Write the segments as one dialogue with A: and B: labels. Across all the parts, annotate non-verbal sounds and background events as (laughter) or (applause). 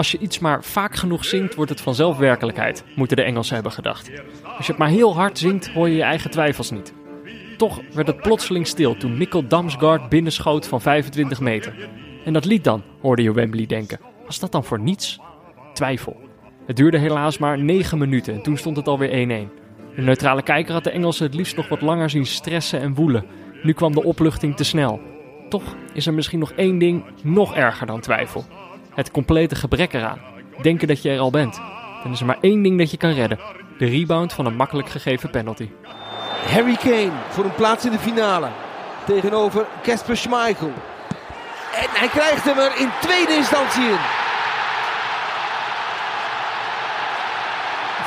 A: als je iets maar vaak genoeg zingt, wordt het vanzelf werkelijkheid, moeten de Engelsen hebben gedacht. Als je het maar heel hard zingt, hoor je je eigen twijfels niet. Toch werd het plotseling stil toen Mikkel Damsgaard binnenschoot van 25 meter. En dat lied dan, hoorde je Wembley denken. Was dat dan voor niets? Twijfel. Het duurde helaas maar 9 minuten en toen stond het alweer 1-1. De neutrale kijker had de Engelsen het liefst nog wat langer zien stressen en woelen. Nu kwam de opluchting te snel. Toch is er misschien nog één ding nog erger dan twijfel. Het complete gebrek eraan. Denken dat je er al bent. Dan is er maar één ding dat je kan redden. De rebound van een makkelijk gegeven penalty.
B: Harry Kane voor een plaats in de finale. Tegenover Casper Schmeichel. En hij krijgt hem er in tweede instantie in.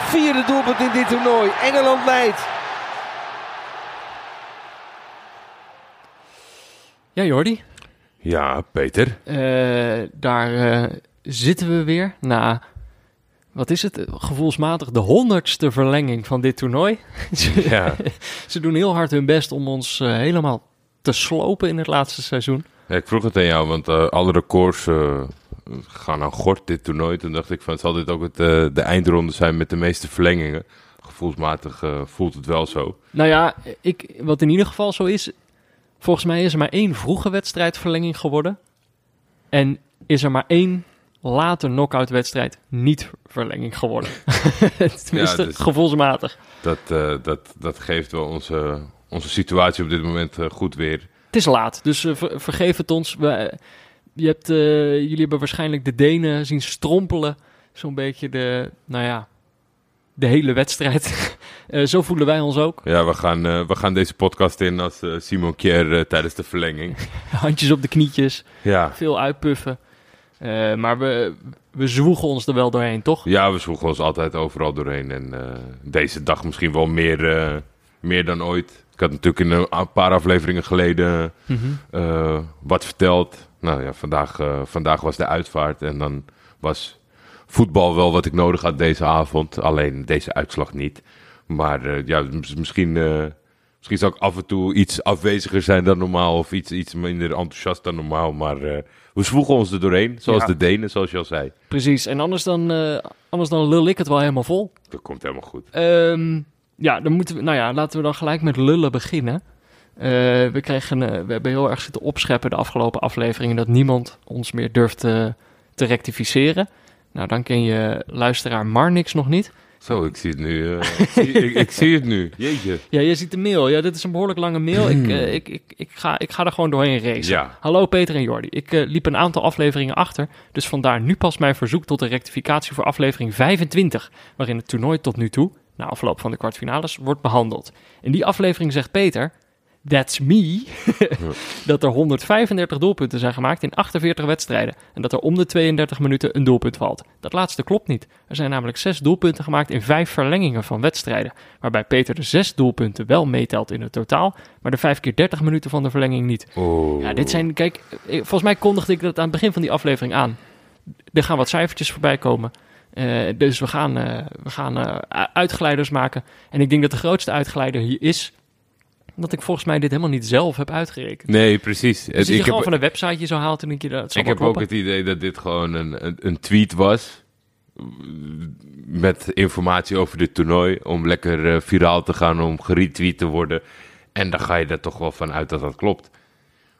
B: Vierde doelpunt in dit toernooi. Engeland leidt.
A: Ja, Jordi.
C: Ja, Peter.
A: Eh, daar eh, zitten we weer na, wat is het, gevoelsmatig de honderdste verlenging van dit toernooi. (laughs)
C: Ja.
A: Ze doen heel hard hun best om ons eh, helemaal te slopen in het laatste seizoen.
C: Ja, ik vroeg het aan jou, want alle records gaan aan gort dit toernooi. Toen dacht ik van, zal dit ook het, de eindronde zijn met de meeste verlengingen? Gevoelsmatig voelt het wel zo.
A: Nou ja, ik, wat in ieder geval zo is, volgens mij is er maar één vroege wedstrijdverlenging geworden. En is er maar één late knockout wedstrijd niet verlenging geworden. (laughs) (laughs) Tenminste,
C: dus-
A: gevoelsmatig.
C: Dat, eh, dat, dat geeft wel onze, onze situatie op dit moment eh, goed weer.
A: Het is laat, dus eh, ver- vergeef het ons. We, je hebt, jullie hebben waarschijnlijk de Denen zien strompelen. Zo'n beetje de, nou ja, de hele wedstrijd. (laughs) Eh, zo voelen wij ons ook.
C: Ja, we gaan, eh, we gaan deze podcast in als eh, Simon Kier tijdens de verlenging. (laughs)
A: Handjes op de knietjes,
C: Ja.
A: veel uitpuffen. Maar we, we zwoegen ons er wel doorheen, toch?
C: ja, we zwoegen ons altijd overal doorheen. En deze dag misschien wel meer, meer dan ooit. Ik had natuurlijk in een paar afleveringen geleden
A: Mhm.
C: wat verteld. Nou ja, vandaag, vandaag was de uitvaart en dan was voetbal wel wat ik nodig had deze avond. Alleen deze uitslag niet. Maar eh, ja, mis- misschien, eh, misschien zou ik af en toe iets afweziger zijn dan normaal. Of iets, iets minder enthousiast dan normaal. Maar eh, we zwoegen ons er doorheen. Zoals
A: Ja.
C: de Denen, zoals je al zei.
A: Precies, en anders dan, anders dan lul ik het wel helemaal vol.
C: Dat komt helemaal goed.
A: Ehm, ja, dan moeten we, nou ja, laten we dan gelijk met lullen beginnen. We, kregen, we hebben heel erg zitten opscheppen de afgelopen afleveringen dat niemand ons meer durft te rectificeren. Nou, dan ken je luisteraar Marnix nog niet.
C: Zo, ik zie het nu. eh, ik, zie, ik, ik (laughs) zie het nu. Jeetje.
A: Ja, je ziet de mail. Ja, dit is een behoorlijk lange mail. Ik, eh, ik, ik, ik, ga, ik ga er gewoon doorheen racen.
C: Ja.
A: Hallo Peter en Jordi. Ik eh, liep een aantal afleveringen achter, dus vandaar nu pas mijn verzoek tot een rectificatie voor aflevering 25, waarin het toernooi tot nu toe, na afloop van de kwartfinales, wordt behandeld. In die aflevering zegt Peter, that's me, (laughs) dat er 135 doelpunten zijn gemaakt in 48 wedstrijden en dat er om de 32 minuten een doelpunt valt. Dat laatste klopt niet. Er zijn namelijk 6 doelpunten gemaakt in 5 verlengingen van wedstrijden, waarbij Peter de 6 doelpunten wel meetelt in het totaal, maar de 5 keer 30 minuten van de verlenging niet.
C: Oh.
A: Ja, dit zijn, kijk, eh, volgens mij kondigde ik dat aan het begin van die aflevering aan. Er gaan wat cijfertjes voorbij komen. Eh, dus we gaan, eh, we gaan eh, u- uitglijders maken. En ik denk dat de grootste uitglijder hier is dat ik volgens mij dit helemaal niet zelf heb uitgerekend.
C: Nee, precies.
A: Dus als je
C: ik
A: gewoon
C: heb,
A: van een websiteje zo haalt, dan denk je dat
C: ik heb ook het idee dat dit gewoon een, een, een tweet was. Met informatie over dit toernooi. Om lekker eh, viraal te gaan, om geretweet te worden. En dan ga je er toch wel van uit dat dat klopt.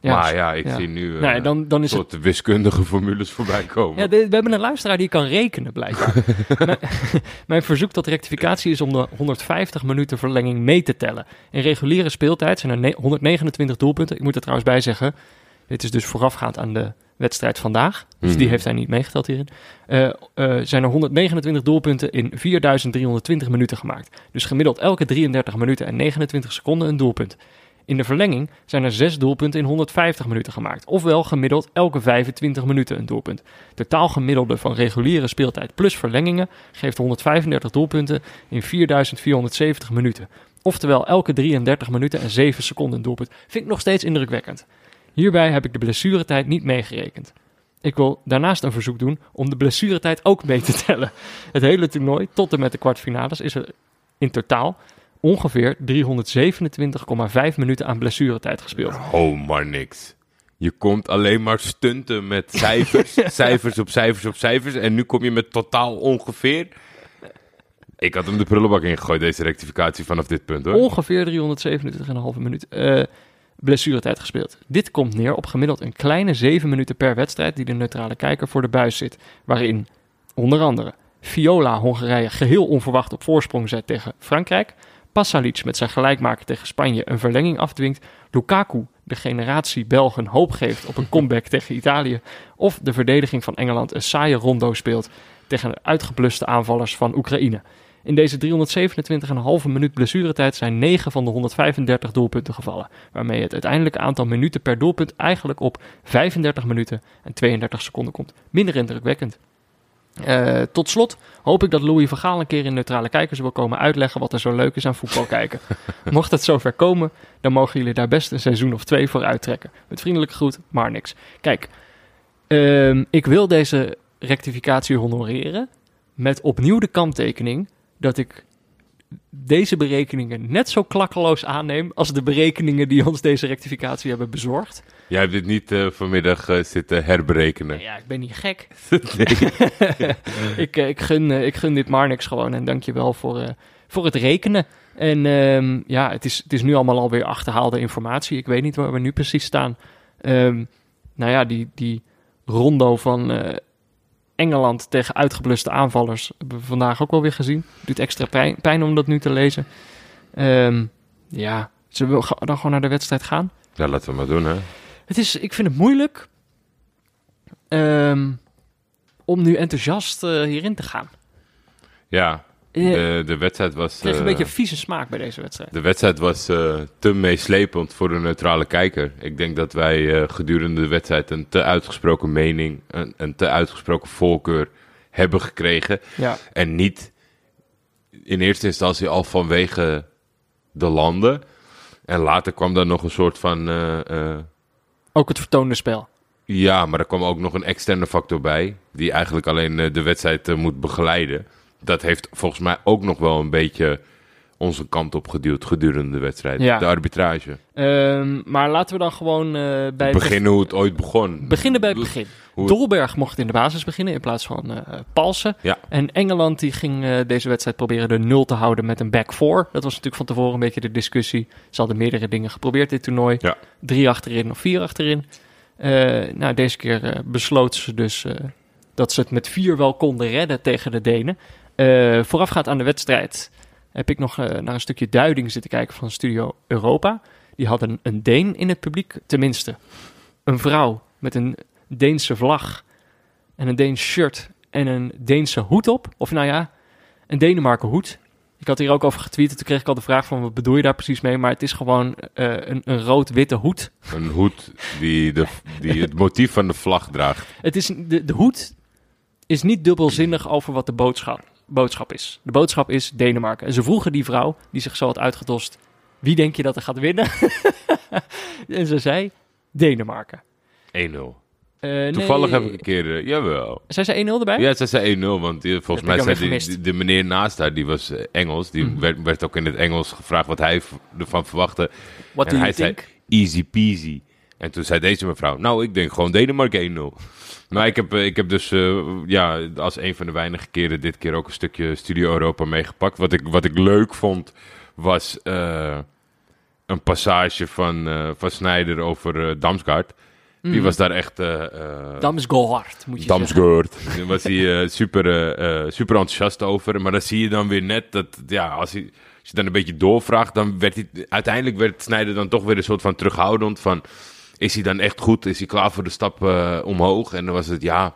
A: Ja,
C: maar ja, ik
A: ja.
C: zie nu eh
A: Nee, dan, dan is het
C: soort wiskundige formules voorbij komen.
A: Ja, de- we hebben een luisteraar die kan rekenen, blijkbaar. (laughs) mijn, (laughs) mijn verzoek tot rectificatie is om de 150 minuten verlenging mee te tellen. In reguliere speeltijd zijn er ne- 129 doelpunten. Ik moet er trouwens bij zeggen, dit is dus voorafgaand aan de wedstrijd vandaag. Dus die
C: Mhm.
A: heeft hij niet meegeteld hierin. Eh, eh, zijn er 129 doelpunten in 4320 minuten gemaakt. Dus gemiddeld elke 33 minuten en 29 seconden een doelpunt. In de verlenging zijn er zes doelpunten in 150 minuten gemaakt. Ofwel gemiddeld elke 25 minuten een doelpunt. Totaal gemiddelde van reguliere speeltijd plus verlengingen geeft 135 doelpunten in 4470 minuten. Oftewel elke 33 minuten en 7 seconden een doelpunt. Vind ik nog steeds indrukwekkend. Hierbij heb ik de blessuretijd niet meegerekend. Ik wil daarnaast een verzoek doen om de blessuretijd ook mee te tellen. Het hele toernooi tot en met de kwartfinales is er in totaal ongeveer 327,5 minuten aan blessuretijd gespeeld.
C: Oh, maar niks. Je komt alleen maar stunten met cijfers, (laughs) cijfers op cijfers op cijfers. En nu kom je met totaal ongeveer. Ik had hem de prullenbak ingegooid, deze rectificatie vanaf dit punt hoor.
A: Ongeveer 327,5 minuut eh blessuretijd gespeeld. Dit komt neer op gemiddeld een kleine 7 minuten per wedstrijd die de neutrale kijker voor de buis zit. Waarin onder andere Viola Hongarije geheel onverwacht op voorsprong zet tegen Frankrijk. Pasalic met zijn gelijkmaker tegen Spanje een verlenging afdwingt. Lukaku de generatie Belgen hoop geeft op een comeback tegen Italië. Of de verdediging van Engeland een saaie rondo speelt tegen de uitgebluste aanvallers van Oekraïne. In deze 327,5 minuut blessuretijd zijn 9 van de 135 doelpunten gevallen. Waarmee het uiteindelijke aantal minuten per doelpunt eigenlijk op 35 minuten en 32 seconden komt. Minder indrukwekkend. Eh, tot slot hoop ik dat Louis van Gaal een keer in neutrale kijkers wil komen uitleggen wat er zo leuk is aan voetbal kijken. (laughs) Mocht het zover komen, dan mogen jullie daar best een seizoen of twee voor uittrekken. Met vriendelijke groet, maar niks. Kijk, ehm, ik wil deze rectificatie honoreren met opnieuw de kanttekening dat ik deze berekeningen net zo klakkeloos aanneem als de berekeningen die ons deze rectificatie hebben bezorgd.
C: Jij hebt dit niet eh, vanmiddag eh, zitten herberekenen.
A: Ja, ik ben niet gek. (laughs) (laughs) Ik, eh, ik, gun, ik gun dit Marnix gewoon en dankjewel voor, eh voor het rekenen. En ehm, ja, het is, het is nu allemaal alweer achterhaalde informatie. Ik weet niet waar we nu precies staan. Ehm, nou ja, die, die rondo van Engeland tegen uitgebluste aanvallers hebben we vandaag ook wel weer gezien. Doet extra pijn, pijn om dat nu te lezen. Ehm, ja, zullen we dan gewoon naar de wedstrijd gaan?
C: ja, laten we maar doen hè.
A: Het is, ik vind het moeilijk ehm, om nu enthousiast eh, hierin te gaan.
C: Ja,
A: Eh,
C: de, de wedstrijd was...
A: Ik kreeg een
C: eh,
A: beetje vieze smaak bij deze wedstrijd.
C: De wedstrijd was te meeslepend voor de neutrale kijker. Ik denk dat wij gedurende de wedstrijd een te uitgesproken mening, een, een te uitgesproken voorkeur hebben gekregen.
A: Ja,
C: En niet in eerste instantie al vanwege de landen. En later kwam daar nog een soort van.
A: Ook het vertoonde spel.
C: ja, maar er kwam ook nog een externe factor bij. Die eigenlijk alleen eh, de wedstrijd eh, moet begeleiden. Dat heeft volgens mij ook nog wel een beetje onze kant op geduwd gedurende de wedstrijd.
A: Ja.
C: De arbitrage.
A: Ehm, maar laten we dan gewoon eh, bij
C: Beginnen hoe het ooit begon.
A: beginnen bij het begin.
C: Hoe-
A: Dolberg mocht in de basis beginnen in plaats van eh Palsen.
C: Ja.
A: En Engeland die ging eh, deze wedstrijd proberen de nul te houden met een back four. Dat was natuurlijk van tevoren een beetje de discussie. Ze hadden meerdere dingen geprobeerd dit toernooi.
C: Ja.
A: Drie achterin of vier achterin. Nou, deze keer besloten ze dus dat ze het met vier wel konden redden tegen de Denen. Voorafgaand aan de wedstrijd heb ik nog eh, naar een stukje duiding zitten kijken van Studio Europa. Die hadden een Deen in het publiek, tenminste een vrouw met een Deense vlag en een Deens shirt en een Deense hoed op. Of nou ja, een Denemarken hoed. Ik had hier ook over getweet. Toen kreeg ik al de vraag van wat bedoel je daar precies mee? Maar het is gewoon eh, een, een rood-witte hoed.
C: Een hoed die, de, die het motief van de vlag draagt.
A: Het is, de, de hoed is niet dubbelzinnig over wat de boodschap, boodschap is. De boodschap is Denemarken. En ze vroegen die vrouw, die zich zo had uitgedost... Wie denk je dat er gaat winnen? (laughs) en ze zei Denemarken.
C: 1-0.
A: Eh,
C: Toevallig
A: nee,
C: heb ik een keer... eh, jawel.
A: Zei ze 1-0 erbij?
C: Ja, ze zei 1-0, want die, volgens mij zei de, meneer naast haar, die was eh, Engels. Die
A: Mhm.
C: werd, werd ook in het Engels gevraagd wat hij ervan verwachtte.
A: What
C: en
A: do
C: hij
A: you think?
C: zei easy peasy. En toen zei deze mevrouw, nou, ik denk gewoon Denemarken 1-0. Maar ik heb, eh, ik heb dus, eh, ja, als een van de weinige keren dit keer ook een stukje Studio Europa meegepakt. Wat ik, wat ik leuk vond, was eh, een passage van, eh van Snijder over Damsgaard. Die
A: Mhm.
C: was daar echt...
A: Damsgaard, moet je zeggen.
C: Damsgaard. Daar was hij super, super enthousiast over. Maar dan zie je dan weer net dat, ja, als, hij, als je dan een beetje doorvraagt, dan werd hij, uiteindelijk werd Snijder dan toch weer een soort van terughoudend van, is hij dan echt goed? Is hij klaar voor de stap eh, omhoog? En dan was het, ja...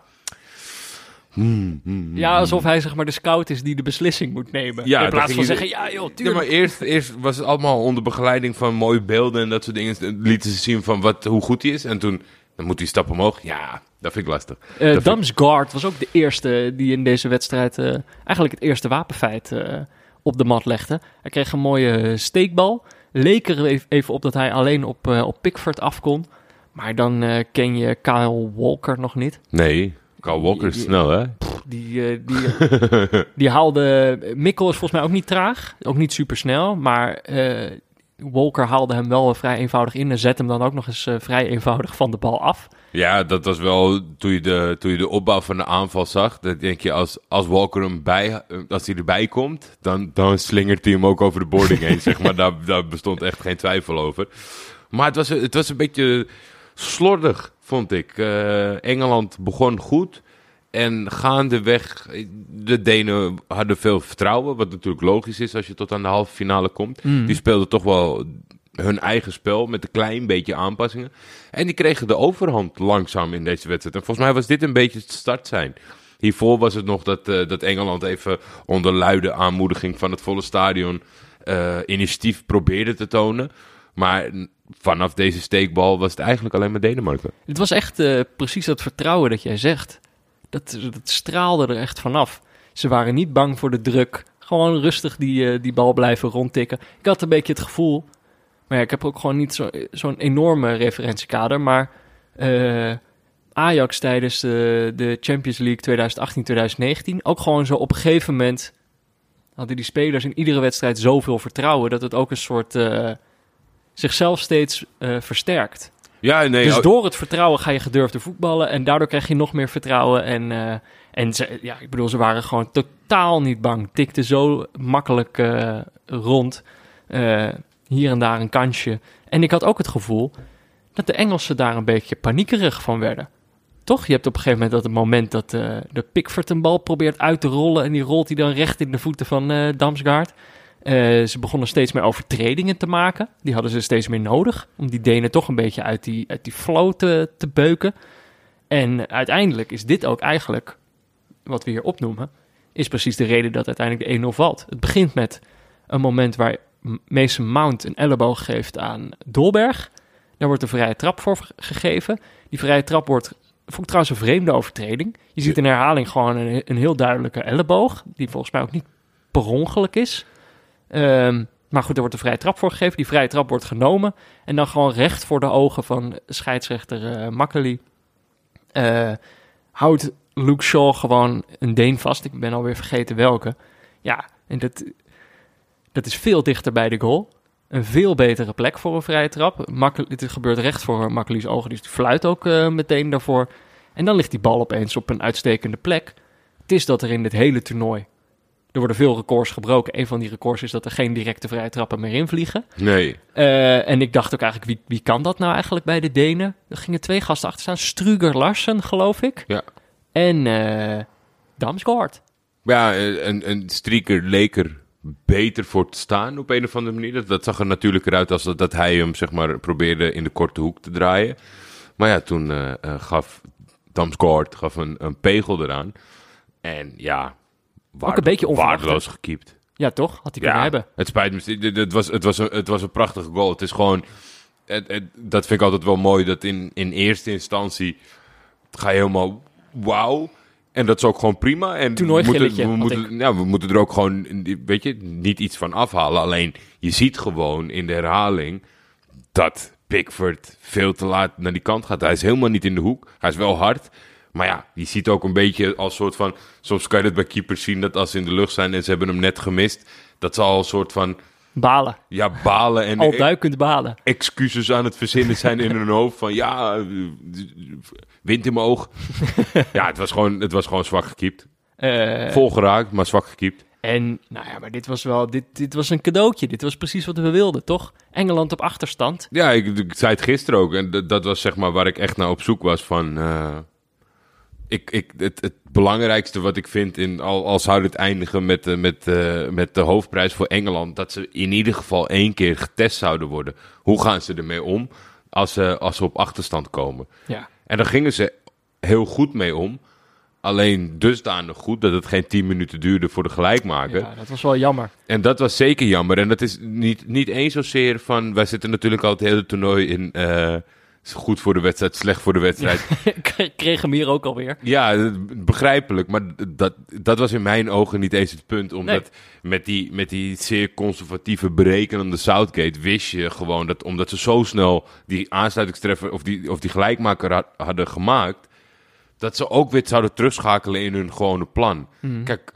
C: hmm, hmm,
A: Ja, alsof hij zeg maar de scout is die de beslissing moet nemen.
C: Ja,
A: in plaats van zeggen, ja joh,
C: Ja,
A: tuurlijk.
C: maar eerst, eerst was het allemaal onder begeleiding van mooie beelden en dat soort dingen. Lieten ze zien van wat, hoe goed hij is. En toen, dan moet hij stap omhoog. Ja, dat vind ik lastig.
A: Eh, Damsgaard was ook de eerste die in deze wedstrijd eh, eigenlijk het eerste wapenfeit eh, op de mat legde. Hij kreeg een mooie steekbal. Leek er ev- even op dat hij alleen op, eh, op Pickford af kon. Maar dan eh, ken je Kyle Walker nog niet.
C: Nee, Carl Walker is snel, hè?
A: Die, eh, die, die haalde... Mikkel is volgens mij ook niet traag. Ook niet super snel. Maar Walker haalde hem wel vrij eenvoudig in en zet hem dan ook nog eens eh, vrij eenvoudig van de bal af.
C: Ja, dat was wel toen je de, toen je de opbouw van de aanval zag. Dat denk je, als, als Walker hem bij, als hij erbij komt, dan, dan slingert hij hem ook over de boarding heen. zeg maar, (laughs) daar, daar bestond echt geen twijfel over. Maar het was, het was een beetje slordig, vond ik. Eh, Engeland begon goed. En gaandeweg, de Denen hadden veel vertrouwen. Wat natuurlijk logisch is als je tot aan de halve finale komt.
A: Mm.
C: Die speelden toch wel hun eigen spel met een klein beetje aanpassingen. En die kregen de overhand langzaam in deze wedstrijd. En volgens mij was dit een beetje het start zijn. Hiervoor was het nog dat, eh, dat Engeland even onder luide aanmoediging van het volle stadion eh, initiatief probeerde te tonen. Maar vanaf deze steekbal was het eigenlijk alleen maar Denemarken.
A: Het was echt eh, precies dat vertrouwen dat jij zegt. Dat, straalde er echt vanaf. Ze waren niet bang voor de druk. Gewoon rustig die, eh, die bal blijven rondtikken. Ik had een beetje het gevoel. Maar ja, ik heb ook gewoon niet zo- zo'n enorme referentiekader. Maar eh, Ajax tijdens de, de Champions League 2018-2019. Ook gewoon zo op een gegeven moment. hadden die spelers in iedere wedstrijd zoveel vertrouwen. dat het ook een soort. eh, zichzelf steeds versterkt.
C: Ja, nee,
A: Dus
C: oh,
A: door het vertrouwen ga je gedurfde voetballen en daardoor krijg je nog meer vertrouwen. En, eh, en ze, ja, ik bedoel, ze waren gewoon totaal niet bang. Tikten zo makkelijk eh, rond. Eh, hier en daar een kansje. En ik had ook het gevoel dat de Engelsen daar een beetje paniekerig van werden. Toch? Je hebt op een gegeven moment dat het moment dat de Pickford een bal probeert uit te rollen. En die rolt hij dan recht in de voeten van Damsgaard. Eh, ze begonnen steeds meer overtredingen te maken. Die hadden ze steeds meer nodig. Om die Denen toch een beetje uit die, uit die flow te, te beuken. En uiteindelijk is dit ook eigenlijk, wat we hier opnoemen, is precies de reden dat uiteindelijk de 1-0 valt. Het begint met een moment waar Mason Mount een elleboog geeft aan Dolberg. Daar wordt een vrije trap voor ge- gegeven. Die vrije trap wordt, vond ik trouwens een vreemde overtreding. Je ziet in herhaling gewoon een, een heel duidelijke elleboog, die volgens mij ook niet per ongeluk is. Ehm, maar goed, er wordt een vrije trap voor gegeven. Die vrije trap wordt genomen. En dan gewoon recht voor de ogen van scheidsrechter eh Makkely. eh, houdt Luke Shaw gewoon een Deen vast. Ik ben alweer vergeten welke. Ja, en dat, dat is veel dichter bij de goal. Een veel betere plek voor een vrije trap. Makkel, dit gebeurt recht voor Makkely's ogen. Dus die fluit ook eh, meteen daarvoor. En dan ligt die bal opeens op een uitstekende plek. Het is dat er in dit hele toernooi... Er worden veel records gebroken. Een van die records is dat er geen directe vrije trappen meer invliegen.
C: nee.
A: Eh, en ik dacht ook eigenlijk, wie, wie kan dat nou eigenlijk bij de Denen? Er gingen twee gasten achter staan. Struger Larsen, geloof ik.
C: Ja.
A: En eh Damsgaard.
C: Ja, een, een strieker leek er beter voor te staan op een of andere manier. Dat, dat zag er natuurlijk eruit als dat, dat hij hem zeg maar, probeerde in de korte hoek te draaien. Maar ja, toen eh, gaf Damsgaard gaf een, een pegel eraan. En ja, waarde-
A: een beetje onverwacht,
C: waardeloos gekiept.
A: Ja, toch? Had hij kunnen hebben.
C: Het spijt me. Het, was, het, was een, het was een prachtige goal. Het is gewoon. Het, het- dat vind ik altijd wel mooi. Dat in, in eerste instantie. ga je helemaal. Wauw. En dat is ook gewoon prima. En we moeten, we, moeten, ja, we moeten er ook gewoon. Weet je, niet iets van afhalen. Alleen je ziet gewoon in de herhaling. dat Pickford veel te laat naar die kant gaat. Hij is helemaal niet in de hoek. Hij is wel hard. Maar ja, je ziet ook een beetje als soort van. Soms kan je dat bij keepers zien dat als ze in de lucht zijn en ze hebben hem net gemist. dat ze al een soort van.
A: Balen.
C: Ja, balen en
A: Al duikend balen.
C: excuses aan het verzinnen zijn in hun hoofd. Van ja, wind in mijn oog. (laughs) ja, het was gewoon, het was gewoon zwak gekiept.
A: Eh,
C: Vol geraakt, maar zwak gekiept.
A: en nou ja, maar dit was wel, dit, dit was een cadeautje. Dit was precies wat we wilden, toch? Engeland op achterstand.
C: Ja, ik, ik zei het gisteren ook. En dat, dat was zeg maar waar ik echt naar op zoek was van... eh, ik, ik, het, het belangrijkste wat ik vind, in, al, al zou het eindigen met, de- met, eh, met de hoofdprijs voor Engeland... dat ze in ieder geval één keer getest zouden worden. Hoe gaan ze ermee om als ze, als ze op achterstand komen?
A: Ja.
C: En daar gingen ze heel goed mee om. Alleen dusdanig goed dat het geen 10 minuten duurde voor de gelijkmaker.
A: ja, dat was wel jammer.
C: En dat was zeker jammer. En dat is niet, niet eens zozeer van... Wij zitten natuurlijk al het hele toernooi in... eh, goed voor de wedstrijd, slecht voor de wedstrijd. (laughs)
A: Ik kreeg hem hier ook alweer.
C: Ja, begrijpelijk. Maar dat, dat was in mijn ogen niet eens het punt. Omdat met, die, met die zeer conservatieve berekenende Southgate wist je gewoon dat omdat ze zo snel die aansluitingstreffer of die, of die gelijkmaker had- hadden gemaakt, dat ze ook weer zouden terugschakelen in hun gewone plan. Kijk,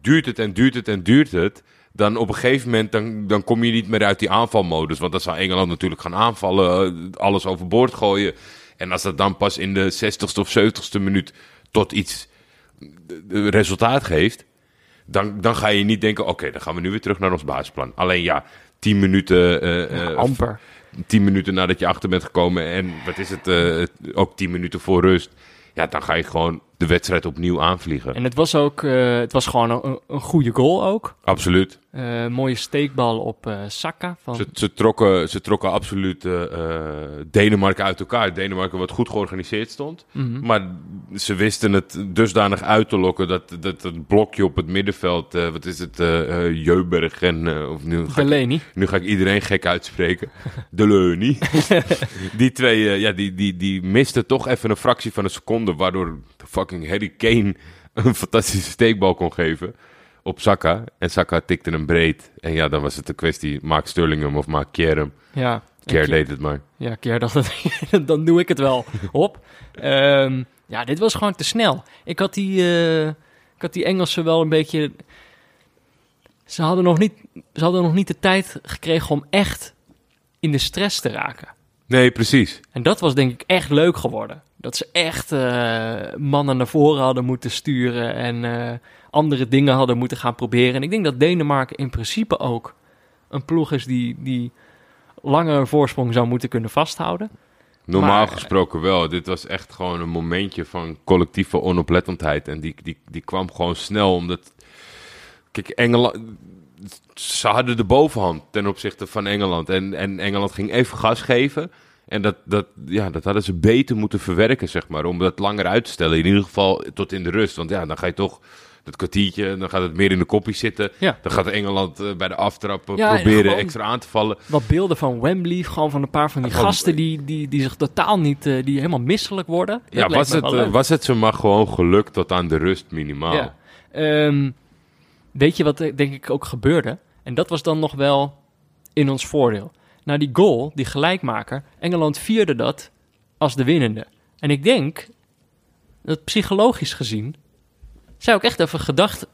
C: duurt het en duurt het en duurt het, dan op een gegeven moment dan, dan kom je niet meer uit die aanvalmodus. Want dan zou Engeland natuurlijk gaan aanvallen, alles overboord gooien. En als dat dan pas in de 60ste of 70ste minuut tot iets resultaat geeft, dan, dan ga je niet denken: oké, dan gaan we nu weer terug naar ons basisplan. Alleen ja, 10 minuten.
A: Ja,
C: eh,
A: amper.
C: 10 minuten nadat je achter bent gekomen en wat is het, eh, ook 10 minuten voor rust. Ja, dan ga je gewoon de wedstrijd opnieuw aanvliegen.
A: En het was ook, eh, het was gewoon een, een goede goal ook.
C: Absoluut.
A: Eh, mooie steekbal op eh Saka. Van,
C: Ze, ze, trokken, ze trokken absoluut Denemarken uit elkaar. Denemarken wat goed georganiseerd stond.
A: Mhm.
C: Maar ze wisten het dusdanig uit te lokken dat, dat het blokje op het middenveld, wat is het, Jeuberg en, of nu ga, ik, nu ga ik iedereen gek uitspreken, (laughs) De (laughs) die twee, ja, die, die, die misten toch even een fractie van een seconde, waardoor fucking Harry Kane een fantastische steekbal kon geven op Saka. En Saka tikte hem breed. En ja, dan was het een kwestie, maak Sterling hem of maak Kier hem.
A: Ja.
C: Kier deed het maar.
A: Ja, keer dacht (laughs) dan doe ik het wel op. Ehm, ja, dit was gewoon te snel. Ik had die, eh, ik had die Engelsen wel een beetje. Ze hadden, nog niet, ze hadden nog niet de tijd gekregen om echt in de stress te raken.
C: Nee, precies.
A: En dat was denk ik echt leuk geworden. Dat ze echt eh, mannen naar voren hadden moeten sturen en eh, andere dingen hadden moeten gaan proberen. En ik denk dat Denemarken in principe ook een ploeg is die, die langer een voorsprong zou moeten kunnen vasthouden.
C: Normaal
A: Maar-
C: gesproken wel. Dit was echt gewoon een momentje van collectieve onoplettendheid. En die, die, die kwam gewoon snel, omdat... Kijk, Engeland... Ze hadden de bovenhand ten opzichte van Engeland. En, en Engeland ging even gas geven. En dat, dat, ja, dat hadden ze beter moeten verwerken, zeg maar. Om dat langer uit te stellen. In ieder geval tot in de rust. Want ja, dan ga je toch... Dat kwartiertje, dan gaat het meer in de kopjes zitten.
A: Ja.
C: Dan gaat Engeland eh, bij de aftrap eh,
A: Ja,
C: proberen extra aan te vallen.
A: Wat beelden van Wembley, gewoon van een paar van die
C: Gewoon-
A: gasten die, die, die zich totaal niet, eh, die helemaal misselijk worden. Dat
C: Ja, was het, eh, was het ze maar gewoon gelukt tot aan de rust minimaal.
A: Ja. Ehm, weet je wat denk ik ook gebeurde? En dat was dan nog wel in ons voordeel. Na die goal, die gelijkmaker, Engeland vierde dat als de winnende. En ik denk dat psychologisch gezien zou ik echt even gedacht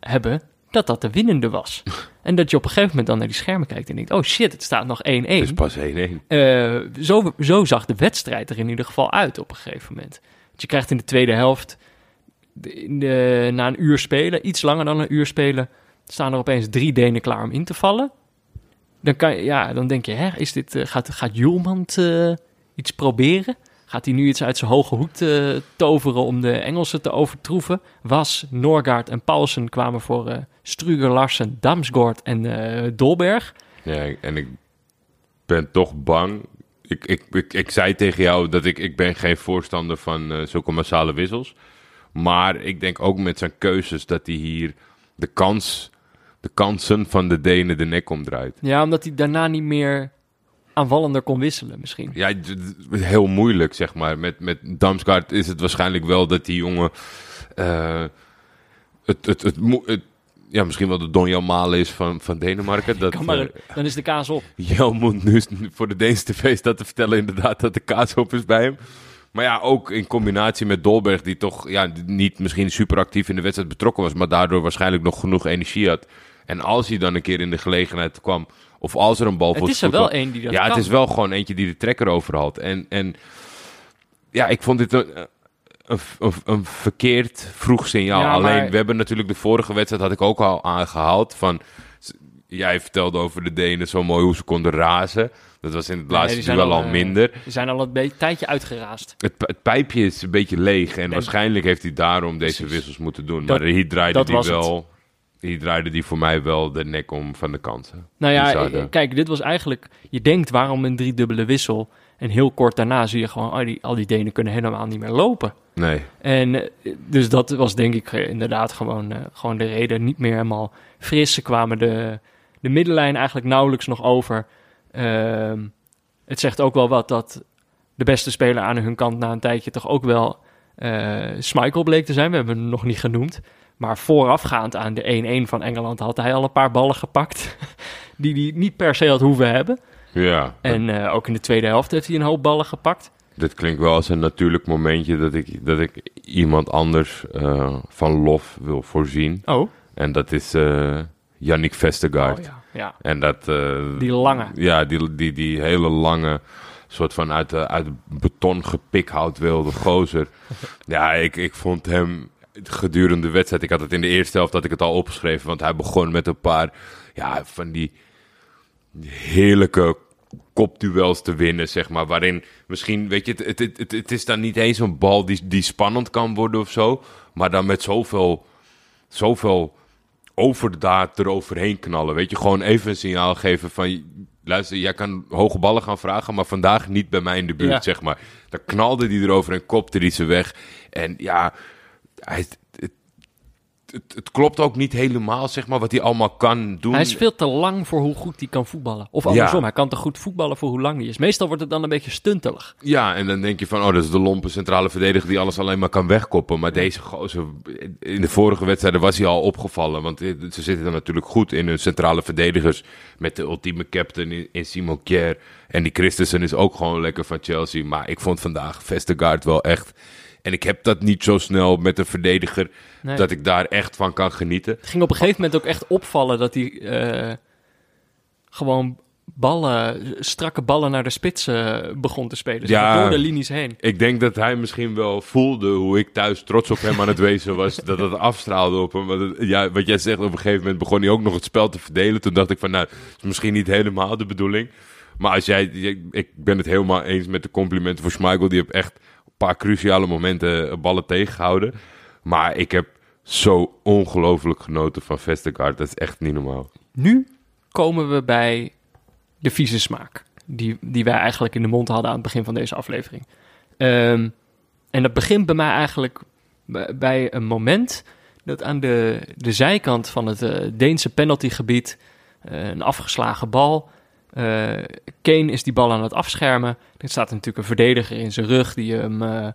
A: hebben dat dat de winnende was. (laughs) en dat je op een gegeven moment dan naar die schermen kijkt en denkt: oh shit, het staat nog 1-1.
C: Het is pas 1-1.
A: Eh, zo, zo zag de wedstrijd er in ieder geval uit op een gegeven moment. Want je krijgt in de tweede helft, in de, na een uur spelen, iets langer dan een uur spelen, staan er opeens drie Denen klaar om in te vallen. Dan, kan, ja, dan denk je, hè, is dit, eh, gaat, gaat Julmand eh, iets proberen? Gaat hij nu iets uit zijn hoge hoed eh, toveren om de Engelsen te overtroeven? Was, Norgaard en Paulsen kwamen voor Struger, Larsen, Damsgaard en Dolberg.
C: Ja, en ik ben toch bang. Ik, ik, ik, ik zei tegen jou dat ik, ik ben geen voorstander van zulke massale wissels. Maar ik denk ook met zijn keuzes dat hij hier de kans, de kansen van de Denen de nek omdraait.
A: Ja, omdat hij daarna niet meer aanvallender kon wisselen misschien.
C: Ja, heel moeilijk zeg maar. Met, met Damsgaard is het waarschijnlijk wel dat die jongen eh, het, het, het, ja, misschien wel de Donjan Malen is van, van Denemarken. (laughs) Dat,
A: maar,
C: eh,
A: dan is de kaas op. (laughs)
C: Jelmond nu is voor de Deense tv staat te vertellen inderdaad dat de kaas op is bij hem. Maar ja, ook in combinatie met Dolberg, die toch ja, niet misschien super actief in de wedstrijd betrokken was, maar daardoor waarschijnlijk nog genoeg energie had. En als hij dan een keer in de gelegenheid kwam, of als er een bal
A: Het
C: voor
A: is
C: zijn
A: er wel één die dat
C: Ja,
A: kan.
C: het is wel gewoon eentje die de trekker over had. En, en ja, ik vond dit een, een, een, een verkeerd vroeg signaal.
A: Ja,
C: Alleen,
A: maar-
C: we hebben natuurlijk de vorige wedstrijd, had ik ook al aangehaald, van... Jij vertelde over de Denen zo mooi hoe ze konden razen. Dat was in het
A: Nee,
C: laatste duel al
A: eh,
C: minder.
A: Die zijn al een tijdje uitgeraasd.
C: Het, het pijpje is een beetje leeg. En waarschijnlijk heeft hij daarom deze
A: Precies.
C: wissels moeten doen.
A: Dat-
C: maar hier draaide
A: was het.
C: Hier draaide die voor mij wel de nek om van de kansen.
A: Nou
C: Die
A: ja,
C: zouden-
A: eh, kijk, dit was eigenlijk... Je denkt, waarom een driedubbele wissel? En heel kort daarna zie je gewoon... Oh, die, al die Denen kunnen helemaal niet meer lopen.
C: Nee.
A: En eh, dus dat was denk ik eh, inderdaad gewoon, gewoon de reden. Niet meer helemaal fris. Ze kwamen de, de middenlijn eigenlijk nauwelijks nog over. Ehm, het zegt ook wel wat dat de beste speler aan hun kant na een tijdje toch ook wel Schmeichel bleek te zijn. We hebben hem nog niet genoemd. Maar voorafgaand aan de 1-1 van Engeland had hij al een paar ballen gepakt. (laughs) die hij niet per se had hoeven hebben.
C: Ja.
A: En eh, ook in de tweede helft heeft hij een hoop ballen gepakt.
C: Dit klinkt wel als een natuurlijk momentje dat ik, dat ik iemand anders eh, van lof wil voorzien.
A: Oh,
C: En dat is, eh, Yannick Vestergaard.
A: Oh, ja. ja.
C: En dat...
A: Die lange.
C: Ja, die, die, die hele lange, soort van uit, de, uit beton gepikhout wilde gozer. (laughs) ja, ik, ik vond hem gedurende de wedstrijd... Ik had het in de eerste helft dat ik het al opgeschreven. Want hij begon met een paar ja, van die heerlijke kopduels te winnen, zeg maar. Waarin misschien, weet je, het, het, het, het is dan niet eens een bal die, die spannend kan worden of zo. Maar dan met zoveel, zoveel overdaad eroverheen knallen. Weet je, gewoon even een signaal geven van... Luister, jij kan hoge ballen gaan vragen, maar vandaag niet bij mij in de buurt,
A: Ja.
C: zeg maar. Dan knalde hij erover en kopte hij ze weg. En ja, hij, het, het, het klopt ook niet helemaal, zeg maar, wat hij allemaal kan doen.
A: Hij is veel te lang voor hoe goed hij kan voetballen. Of andersom, hij kan te goed voetballen voor hoe lang hij is. Meestal wordt het dan een beetje stuntelig.
C: Ja, en dan denk je van, oh, dat is de lompe centrale verdediger die alles alleen maar kan wegkoppen. Maar deze gozer, in de vorige wedstrijden was hij al opgevallen. Want eh, ze zitten dan natuurlijk goed in hun centrale verdedigers. Met de ultieme captain in, Simon Kjær. En die Christensen is ook gewoon lekker van Chelsea. Maar ik vond vandaag Vestergaard wel echt... En ik heb dat niet zo snel met een verdediger,
A: Nee.
C: dat ik daar echt van kan genieten.
A: Het ging op een gegeven moment ook echt opvallen dat hij eh, gewoon ballen, strakke ballen naar de spits eh, begon te spelen.
C: Ja.
A: door de linies heen.
C: Ik denk dat hij misschien wel voelde hoe ik thuis trots op hem aan het wezen was. dat het afstraalde op hem. Want ja, wat jij zegt, op een gegeven moment begon hij ook nog het spel te verdelen. Toen dacht ik van, nou, dat is misschien niet helemaal de bedoeling. Maar als jij, ik ben het helemaal eens met de complimenten voor Schmeichel. Die heeft echt paar cruciale momenten eh, ballen tegengehouden. Maar ik heb zo ongelooflijk genoten van Vestergaard. Dat is echt niet normaal.
A: Nu komen we bij de vieze smaak. Die, die wij eigenlijk in de mond hadden aan het begin van deze aflevering. Ehm, en dat begint bij mij eigenlijk bij- een moment dat aan de, de zijkant van het eh, Deense penaltygebied eh, een afgeslagen bal. Eh, Kane is die bal aan het afschermen. Er staat natuurlijk een verdediger in zijn rug die, hem, eh,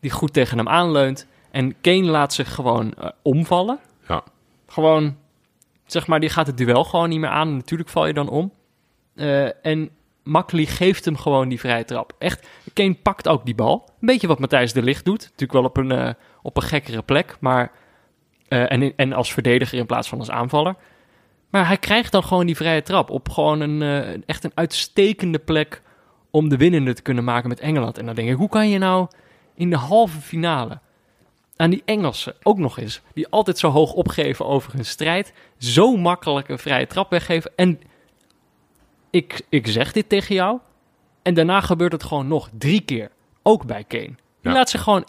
A: die goed tegen hem aanleunt. En Kane laat zich gewoon eh, omvallen.
C: Ja.
A: Gewoon, zeg maar, die gaat het duel gewoon niet meer aan. Natuurlijk val je dan om. En Makkely geeft hem gewoon die vrije trap. Echt, Kane pakt ook die bal. Een beetje wat Matthijs de Ligt doet. Natuurlijk wel op een, op een gekkere plek. Maar, en, en als verdediger in plaats van als aanvaller. Maar hij krijgt dan gewoon die vrije trap. Op gewoon een, eh, echt een uitstekende plek om de winnende te kunnen maken met Engeland. En dan denk ik, hoe kan je nou in de halve finale aan die Engelsen ook nog eens, die altijd zo hoog opgeven over hun strijd, zo makkelijk een vrije trap weggeven. En ik, ik zeg dit tegen jou, en daarna gebeurt het gewoon nog drie keer, ook bij Kane. Die
C: Ja.
A: laat zich gewoon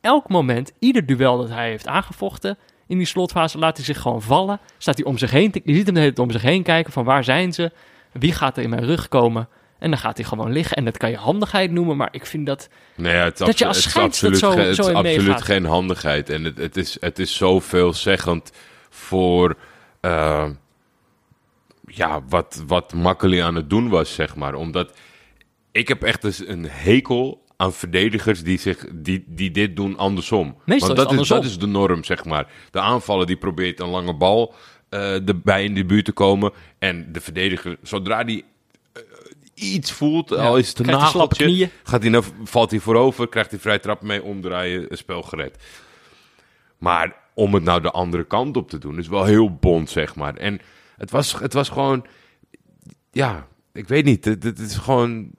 A: elk moment, ieder duel dat hij heeft aangevochten in die slotfase, laat hij zich gewoon vallen. Staat hij om zich heen, je ziet hem de hele tijd om zich heen kijken van waar zijn ze, wie gaat er in mijn rug komen. En dan gaat hij gewoon liggen. En dat kan je handigheid noemen, maar ik vind dat...
C: Nee, ja, het is,
A: Dat je als
C: het is
A: scheids dat
C: absoluut,
A: zo-
C: het
A: zo in
C: absoluut
A: meegaat.
C: geen handigheid. En het, het, is, het is zo veelzeggend voor eh, ja, wat, wat Makkely aan het doen was, zeg maar. Omdat ik heb echt eens een hekel aan verdedigers die, zich, die, die dit doen andersom.
A: Meestal
C: Want
A: is
C: dat, is, dat is de norm, zeg maar. De aanvaller die probeert een lange bal eh, erbij in de buurt te komen. En de verdediger, zodra die eh, iets voelt,
A: Ja,
C: al is het een nageltje, gaat hij naar, valt hij voorover, krijgt hij vrij trap mee, omdraaien, een spel gered. Maar om het nou de andere kant op te doen, is wel heel bond, zeg maar. En het was, het was gewoon, ja, ik weet niet, het, het is gewoon,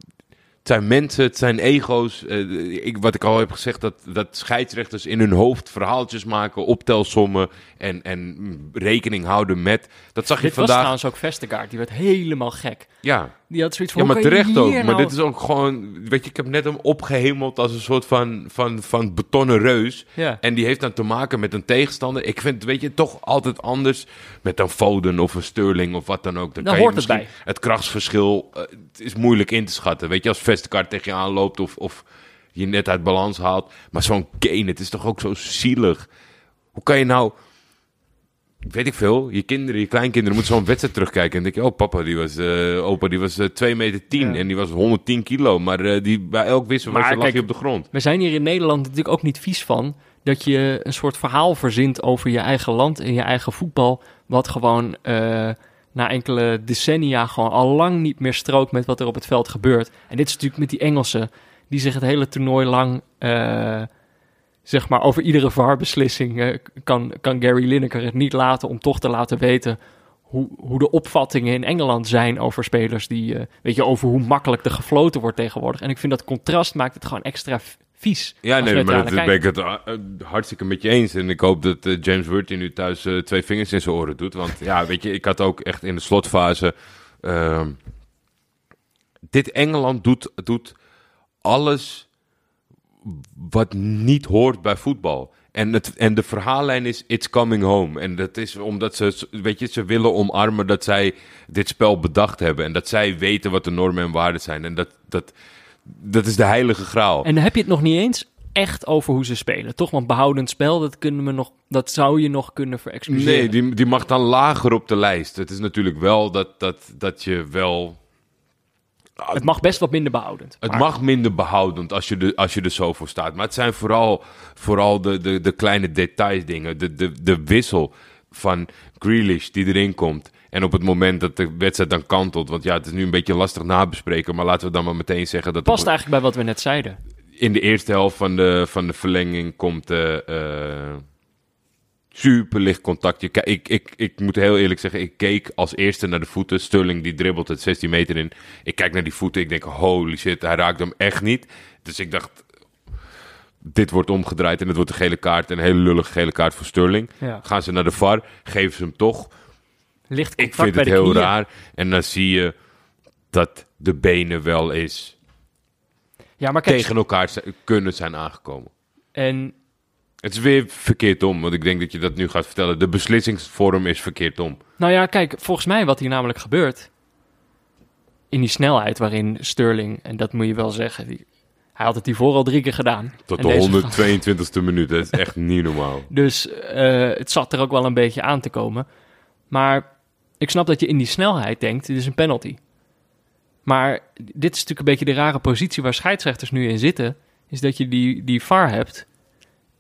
C: het zijn mensen, het zijn ego's. Eh, ik, wat ik al heb gezegd, dat, dat scheidsrechters in hun hoofd verhaaltjes maken, optelsommen en, en rekening houden met. Dat zag je
A: Dit was
C: vandaag.
A: trouwens ook Vestergaard, die werd helemaal gek.
C: Ja,
A: Die had zoiets van,
C: ja, maar terecht ook. Maar
A: nou-
C: dit is ook gewoon, weet je, ik heb net hem opgehemeld als een soort van, van, van betonnen reus.
A: Ja.
C: En die heeft dan te maken met een tegenstander. Ik vind, weet je, toch altijd anders met een Foden of een Sterling of wat dan ook. Dan kan je
A: hoort het
C: misschien het krachtsverschil, eh, het is moeilijk in te schatten. Weet je, als Vestergaard tegen je aanloopt of, of je net uit balans haalt. Maar zo'n Kane, het is toch ook zo zielig. Hoe kan je nou, weet ik veel, je kinderen, je kleinkinderen moeten zo'n wedstrijd terugkijken. En dan denk je, oh papa, die was, eh, opa, die was eh 2 meter 10
A: Ja.
C: en die was 110 kilo. Maar eh, die, bij elk wissel was lag je op de grond.
A: We zijn hier in Nederland natuurlijk ook niet vies van dat je een soort verhaal verzint over je eigen land en je eigen voetbal, wat gewoon eh, na enkele decennia gewoon al lang niet meer strookt met wat er op het veld gebeurt. En dit is natuurlijk met die Engelsen, die zich het hele toernooi lang, eh, zeg maar, over iedere VAR-beslissing eh, kan, kan Gary Lineker het niet laten om toch te laten weten hoe, hoe de opvattingen in Engeland zijn over spelers die, eh, weet je, over hoe makkelijk er gefloten wordt tegenwoordig. En ik vind dat contrast maakt het gewoon extra vies.
C: Ja, nee, maar dat ben ik het uh, hartstikke met je eens. En ik hoop dat eh, James Worthy nu thuis eh, twee vingers in zijn oren doet. Want ja, weet je, ik had ook echt in de slotfase... ehm, dit Engeland doet, doet alles wat niet hoort bij voetbal. En, het, en de verhaallijn is It's Coming Home. En dat is omdat ze, weet je, ze willen omarmen dat zij dit spel bedacht hebben. En dat zij weten wat de normen en waarden zijn. En dat, dat, dat is de heilige graal.
A: En dan heb je het nog niet eens echt over hoe ze spelen, toch? Want behoudend spel, dat, kunnen we nog, dat zou je nog kunnen verexcuseren.
C: Nee, die, die mag dan lager op de lijst. Het is natuurlijk wel dat, dat, dat je wel...
A: Het mag best wat minder behoudend.
C: Het
A: maar-
C: mag minder behoudend als je, er- als je er zo voor staat. Maar het zijn vooral, vooral de, de, de kleine details dingen. De, de, de wissel van Grealish die erin komt. En op het moment dat de wedstrijd dan kantelt. Want ja, het is nu een beetje lastig nabespreken. Maar laten we dan maar meteen zeggen dat...
A: Past
C: op-
A: eigenlijk bij wat we net zeiden.
C: in de eerste helft van de, van de verlenging komt eh eh, super licht contact. Je, ki- ik, ik, ik moet heel eerlijk zeggen, ik keek als eerste naar de voeten. Sterling die dribbelt het 16 meter in. Ik kijk naar die voeten, ik denk holy shit, hij raakt hem echt niet. Dus ik dacht, dit wordt omgedraaid en het wordt een gele kaart. Een hele lullige gele kaart voor Sterling.
A: Ja.
C: Gaan ze naar de VAR, geven ze hem toch.
A: Licht
C: Ik
A: contact
C: vind
A: bij
C: het
A: de
C: heel
A: knieën.
C: raar. En dan zie je dat de benen wel eens
A: Ja, maar kijk,
C: tegen elkaar kunnen zijn aangekomen.
A: en
C: Het is weer verkeerd om, want ik denk dat je dat nu gaat vertellen. De beslissingsvorm is verkeerd om.
A: Nou ja, kijk, volgens mij wat hier namelijk gebeurt. In die snelheid waarin Sterling, en dat moet je wel zeggen, die, hij had het hiervoor al drie keer gedaan.
C: Tot de
A: deze
C: 122e (laughs) minuut. Dat is echt (laughs) niet normaal.
A: Dus eh, het zat er ook wel een beetje aan te komen. Maar ik snap dat je in die snelheid denkt, dit is een penalty. Maar dit is natuurlijk een beetje de rare positie waar scheidsrechters nu in zitten. Is dat je die, die VAR hebt,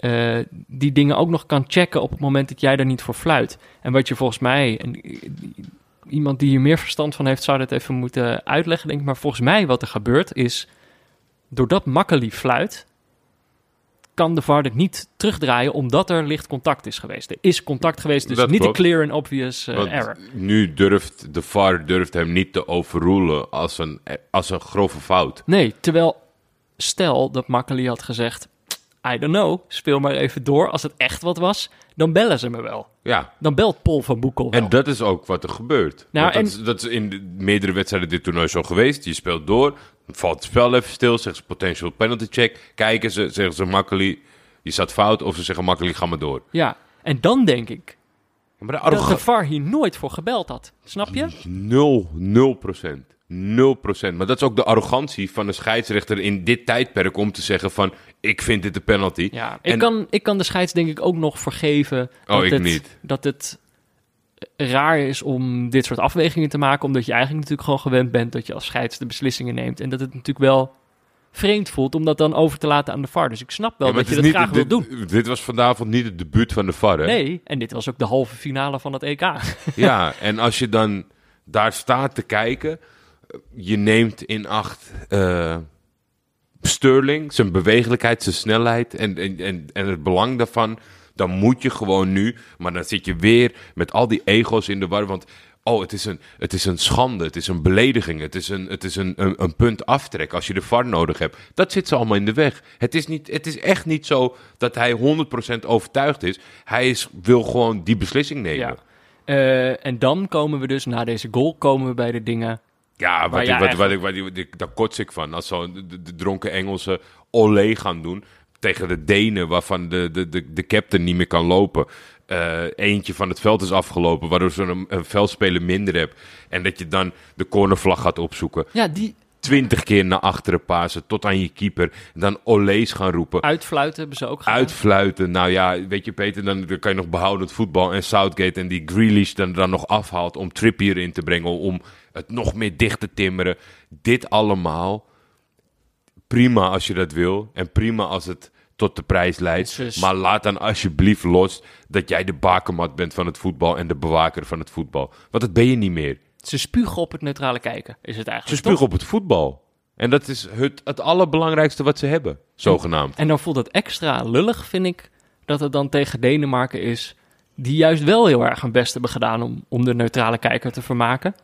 A: eh, die dingen ook nog kan checken op het moment dat jij daar niet voor fluit. En wat je volgens mij, en iemand die hier meer verstand van heeft, zou dat even moeten uitleggen, denk ik. Maar volgens mij wat er gebeurt is, doordat Makkeli fluit, kan de VAR het niet terugdraaien omdat er licht contact is geweest. Er is contact geweest, dus
C: Dat
A: niet
C: klopt.
A: een clear and obvious eh, error.
C: nu durft de VAR durft hem niet te overrulen als een, als een grove fout.
A: Nee, terwijl stel dat Makkeli had gezegd, I don't know, speel maar even door. Als het echt wat was, dan bellen ze me wel.
C: Ja,
A: Dan belt Paul van Boekel wel.
C: en dat is ook wat er gebeurt.
A: Nou,
C: dat, is, dat is in de meerdere wedstrijden dit toernooi zo geweest. Je speelt door, valt het spel even stil, zeggen ze potential penalty check. Kijken ze, zeggen ze makkelijk, je zat fout. Of ze zeggen makkelijk, ga maar door.
A: Ja, en dan denk ik
C: Maar de
A: dat de VAR hier nooit voor gebeld had. Snap je?
C: Nul, nul procent. Nul procent. Maar dat is ook de arrogantie van de scheidsrechter in dit tijdperk om te zeggen van, ik vind dit een penalty.
A: Ja, ik, kan, ik kan de scheids denk ik ook nog vergeven
C: Oh,
A: dat,
C: ik
A: het,
C: niet.
A: dat het raar is om dit soort afwegingen te maken, omdat je eigenlijk natuurlijk gewoon gewend bent dat je als scheids de beslissingen neemt en dat het natuurlijk wel vreemd voelt om dat dan over te laten aan de VAR. Dus ik snap wel
C: Ja,
A: dat je dat graag
C: niet-
A: wil doen.
C: Dit was vanavond niet het debuut van de VAR, hè?
A: Nee, en dit was ook de halve finale van het EK. (laughs)
C: Ja, en als je dan daar staat te kijken, je neemt in acht eh, Sterling, zijn bewegelijkheid, zijn snelheid en, en, en, en het belang daarvan, dan moet je gewoon nu, maar dan zit je weer met al die ego's in de war, want oh, het is een, het is een schande, het is een belediging, het is, een, het is een, een, punt aftrek als je de VAR nodig hebt. Dat zit ze allemaal in de weg. Het is, niet, het is echt niet zo dat hij 100% overtuigd is. Hij is, wil gewoon die beslissing nemen.
A: ja. Eh, en dan komen we dus, na deze goal, komen we bij de dingen...
C: Ja, wat ik, wat, wat,
A: eigenlijk-
C: ik, wat, ik- daar kots ik van. Als zo de, dronken Engelsen olé gaan doen tegen de Denen, waarvan de, de, de, de captain niet meer kan lopen. Eh, eentje van het veld is afgelopen, waardoor ze een, een veldspeler minder hebt. En dat je dan de cornervlag gaat opzoeken.
A: Ja, die
C: Twintig keer naar achteren pasen, tot aan je keeper. En dan olé's gaan roepen.
A: uitfluiten hebben ze ook gedaan.
C: Uitfluiten. Nou ja, weet je Peter, dan, dan kan je nog behoudend voetbal. En Southgate en die Grealish dan, dan nog afhaalt om Trippier in te brengen. Om het nog meer dicht te timmeren. Dit allemaal. Prima als je dat wil. En prima als het tot de prijs leidt.
A: Dus-
C: Maar laat dan alsjeblieft los dat jij de bakermat bent van het voetbal. En de bewaker van het voetbal. Want dat ben je niet meer.
A: Ze spugen op het neutrale kijken, is het
C: Ze
A: eigenlijk.
C: spugen
A: toch?
C: op het voetbal. En dat is het, het allerbelangrijkste wat ze hebben. Zogenaamd.
A: En dan voelt het extra lullig, vind ik, dat het dan tegen Denemarken is die juist wel heel erg hun best hebben gedaan om, om de neutrale kijker te vermaken.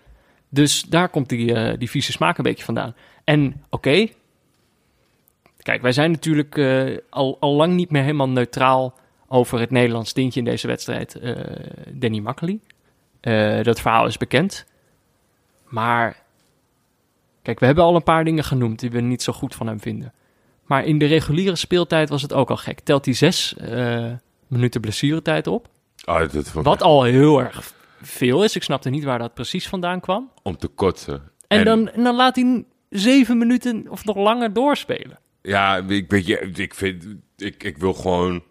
A: Dus daar komt die, eh, die vieze smaak een beetje vandaan. En oké, kijk, wij zijn natuurlijk eh, al, al lang niet meer helemaal neutraal over het Nederlands tintje in deze wedstrijd. eh, Danny Makkely. Dat verhaal is bekend. Maar kijk, we hebben al een paar dingen genoemd die we niet zo goed van hem vinden. Maar in de reguliere speeltijd was het ook al gek. Telt hij zes eh, minuten blessuretijd op?
C: Ah, dat
A: Wat al heel erg veel is. Ik snapte niet waar dat precies vandaan kwam.
C: om te kotsen.
A: En, dan, en dan laat hij zeven minuten of nog langer doorspelen.
C: Ja, ik, weet je, ik, vind, ik, ik wil gewoon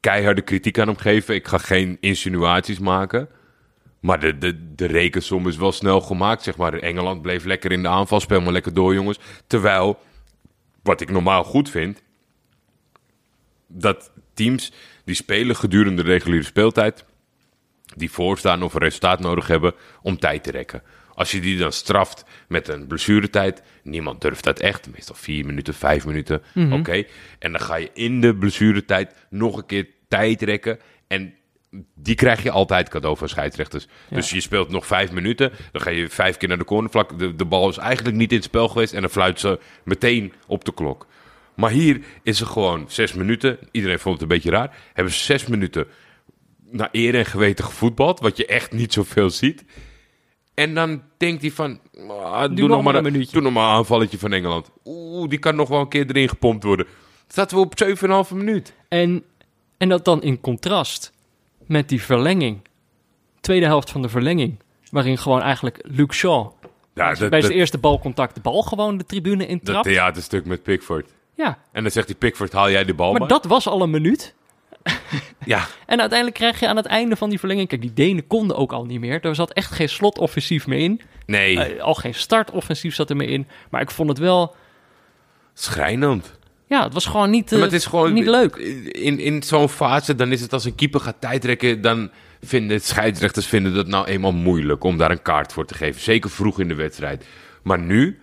C: keiharde kritiek aan hem geven. Ik ga geen insinuaties maken. Maar de, de, de rekensom is wel snel gemaakt, zeg maar. Engeland bleef lekker in de aanval, speel maar lekker door, jongens. Terwijl, wat ik normaal goed vind... dat teams die spelen gedurende de reguliere speeltijd... die voorstaan of een resultaat nodig hebben om tijd te rekken. Als je die dan straft met een blessuretijd, niemand durft dat echt. Meestal vier minuten, vijf minuten, oké. En dan ga je in de blessuretijd nog een keer tijd rekken. En die krijg je altijd cadeau van scheidsrechters. Dus je speelt nog vijf minuten, dan ga je vijf keer naar de cornervlak. De, de bal is eigenlijk niet in het spel geweest en dan fluit ze meteen op de klok. Maar hier is er gewoon zes minuten. Iedereen vond het een beetje raar. Hebben ze zes minuten naar eer en geweten gevoetbald, wat je echt niet zoveel ziet. En dan denkt hij van, ah, doe,
A: nog
C: nog
A: maar een
C: doe nog maar een aanvalletje van Engeland. Oeh, die kan nog wel een keer erin gepompt worden. Zaten we op 7,5 minuut.
A: En, en dat dan in contrast met die verlenging. Tweede helft van de verlenging. Waarin gewoon eigenlijk Luke Shaw
C: Ja,
A: bij zijn
C: dat,
A: eerste balcontact de bal gewoon de tribune
C: dat
A: intrapt.
C: theaterstuk met Pickford.
A: Ja,
C: En dan zegt hij, Pickford, haal jij de bal
A: maar
C: maar.
A: dat was al een minuut.
C: Ja, (laughs)
A: En uiteindelijk krijg je aan het einde van die verlenging... Kijk, die Denen konden ook al niet meer. Er zat echt geen slotoffensief meer in.
C: nee,
A: Eh, al geen startoffensief zat er meer in. Maar ik vond het wel...
C: schrijnend.
A: Ja, het was gewoon niet, eh,
C: maar het is gewoon
A: niet leuk.
C: In, in zo'n fase, dan is het als een keeper gaat tijdrekken, dan vinden scheidsrechters vinden dat nou eenmaal moeilijk om daar een kaart voor te geven. Zeker vroeg in de wedstrijd. Maar nu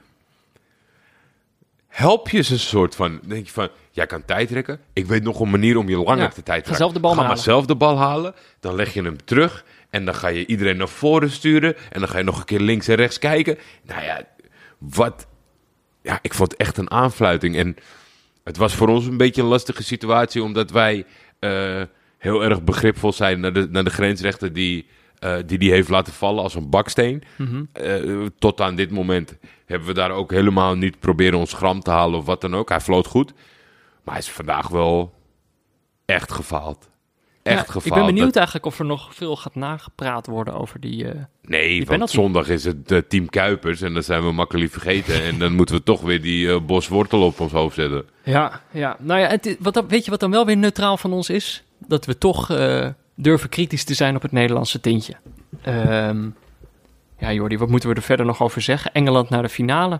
C: help je ze een soort van, denk je van, jij kan tijdrekken. Ik weet nog een manier om je langer
A: Ja,
C: te tijd
A: ga zelf de bal
C: Ga
A: maar
C: maar
A: halen.
C: zelf de bal halen, dan leg je hem terug en dan ga je iedereen naar voren sturen en dan ga je nog een keer links en rechts kijken. Nou ja, wat, ja, ik vond het echt een aanfluiting en het was voor ons een beetje een lastige situatie, omdat wij eh, heel erg begripvol zijn naar de, naar de grensrechter die, eh, die die heeft laten vallen als een baksteen.
A: Mhm.
C: Eh, tot aan dit moment hebben we daar ook helemaal niet proberen ons gram te halen of wat dan ook. Hij floot goed, maar hij is vandaag wel echt gefaald. Echt
A: Ja,
C: gefaald.
A: Ik ben benieuwd
C: Dat-
A: eigenlijk of er nog veel gaat nagepraat worden over die... eh,
C: nee, want
A: penalty.
C: zondag is het eh, team Kuipers en dan zijn we makkelijk vergeten. en dan moeten we toch weer die eh, bos wortel op ons hoofd zetten.
A: Ja, ja. Nou ja, het, wat weet je wat dan wel weer neutraal van ons is? Dat we toch durven kritisch te zijn op het Nederlandse tintje. Ehm, ja, Jordi, wat moeten we er verder nog over zeggen? Engeland naar de finale.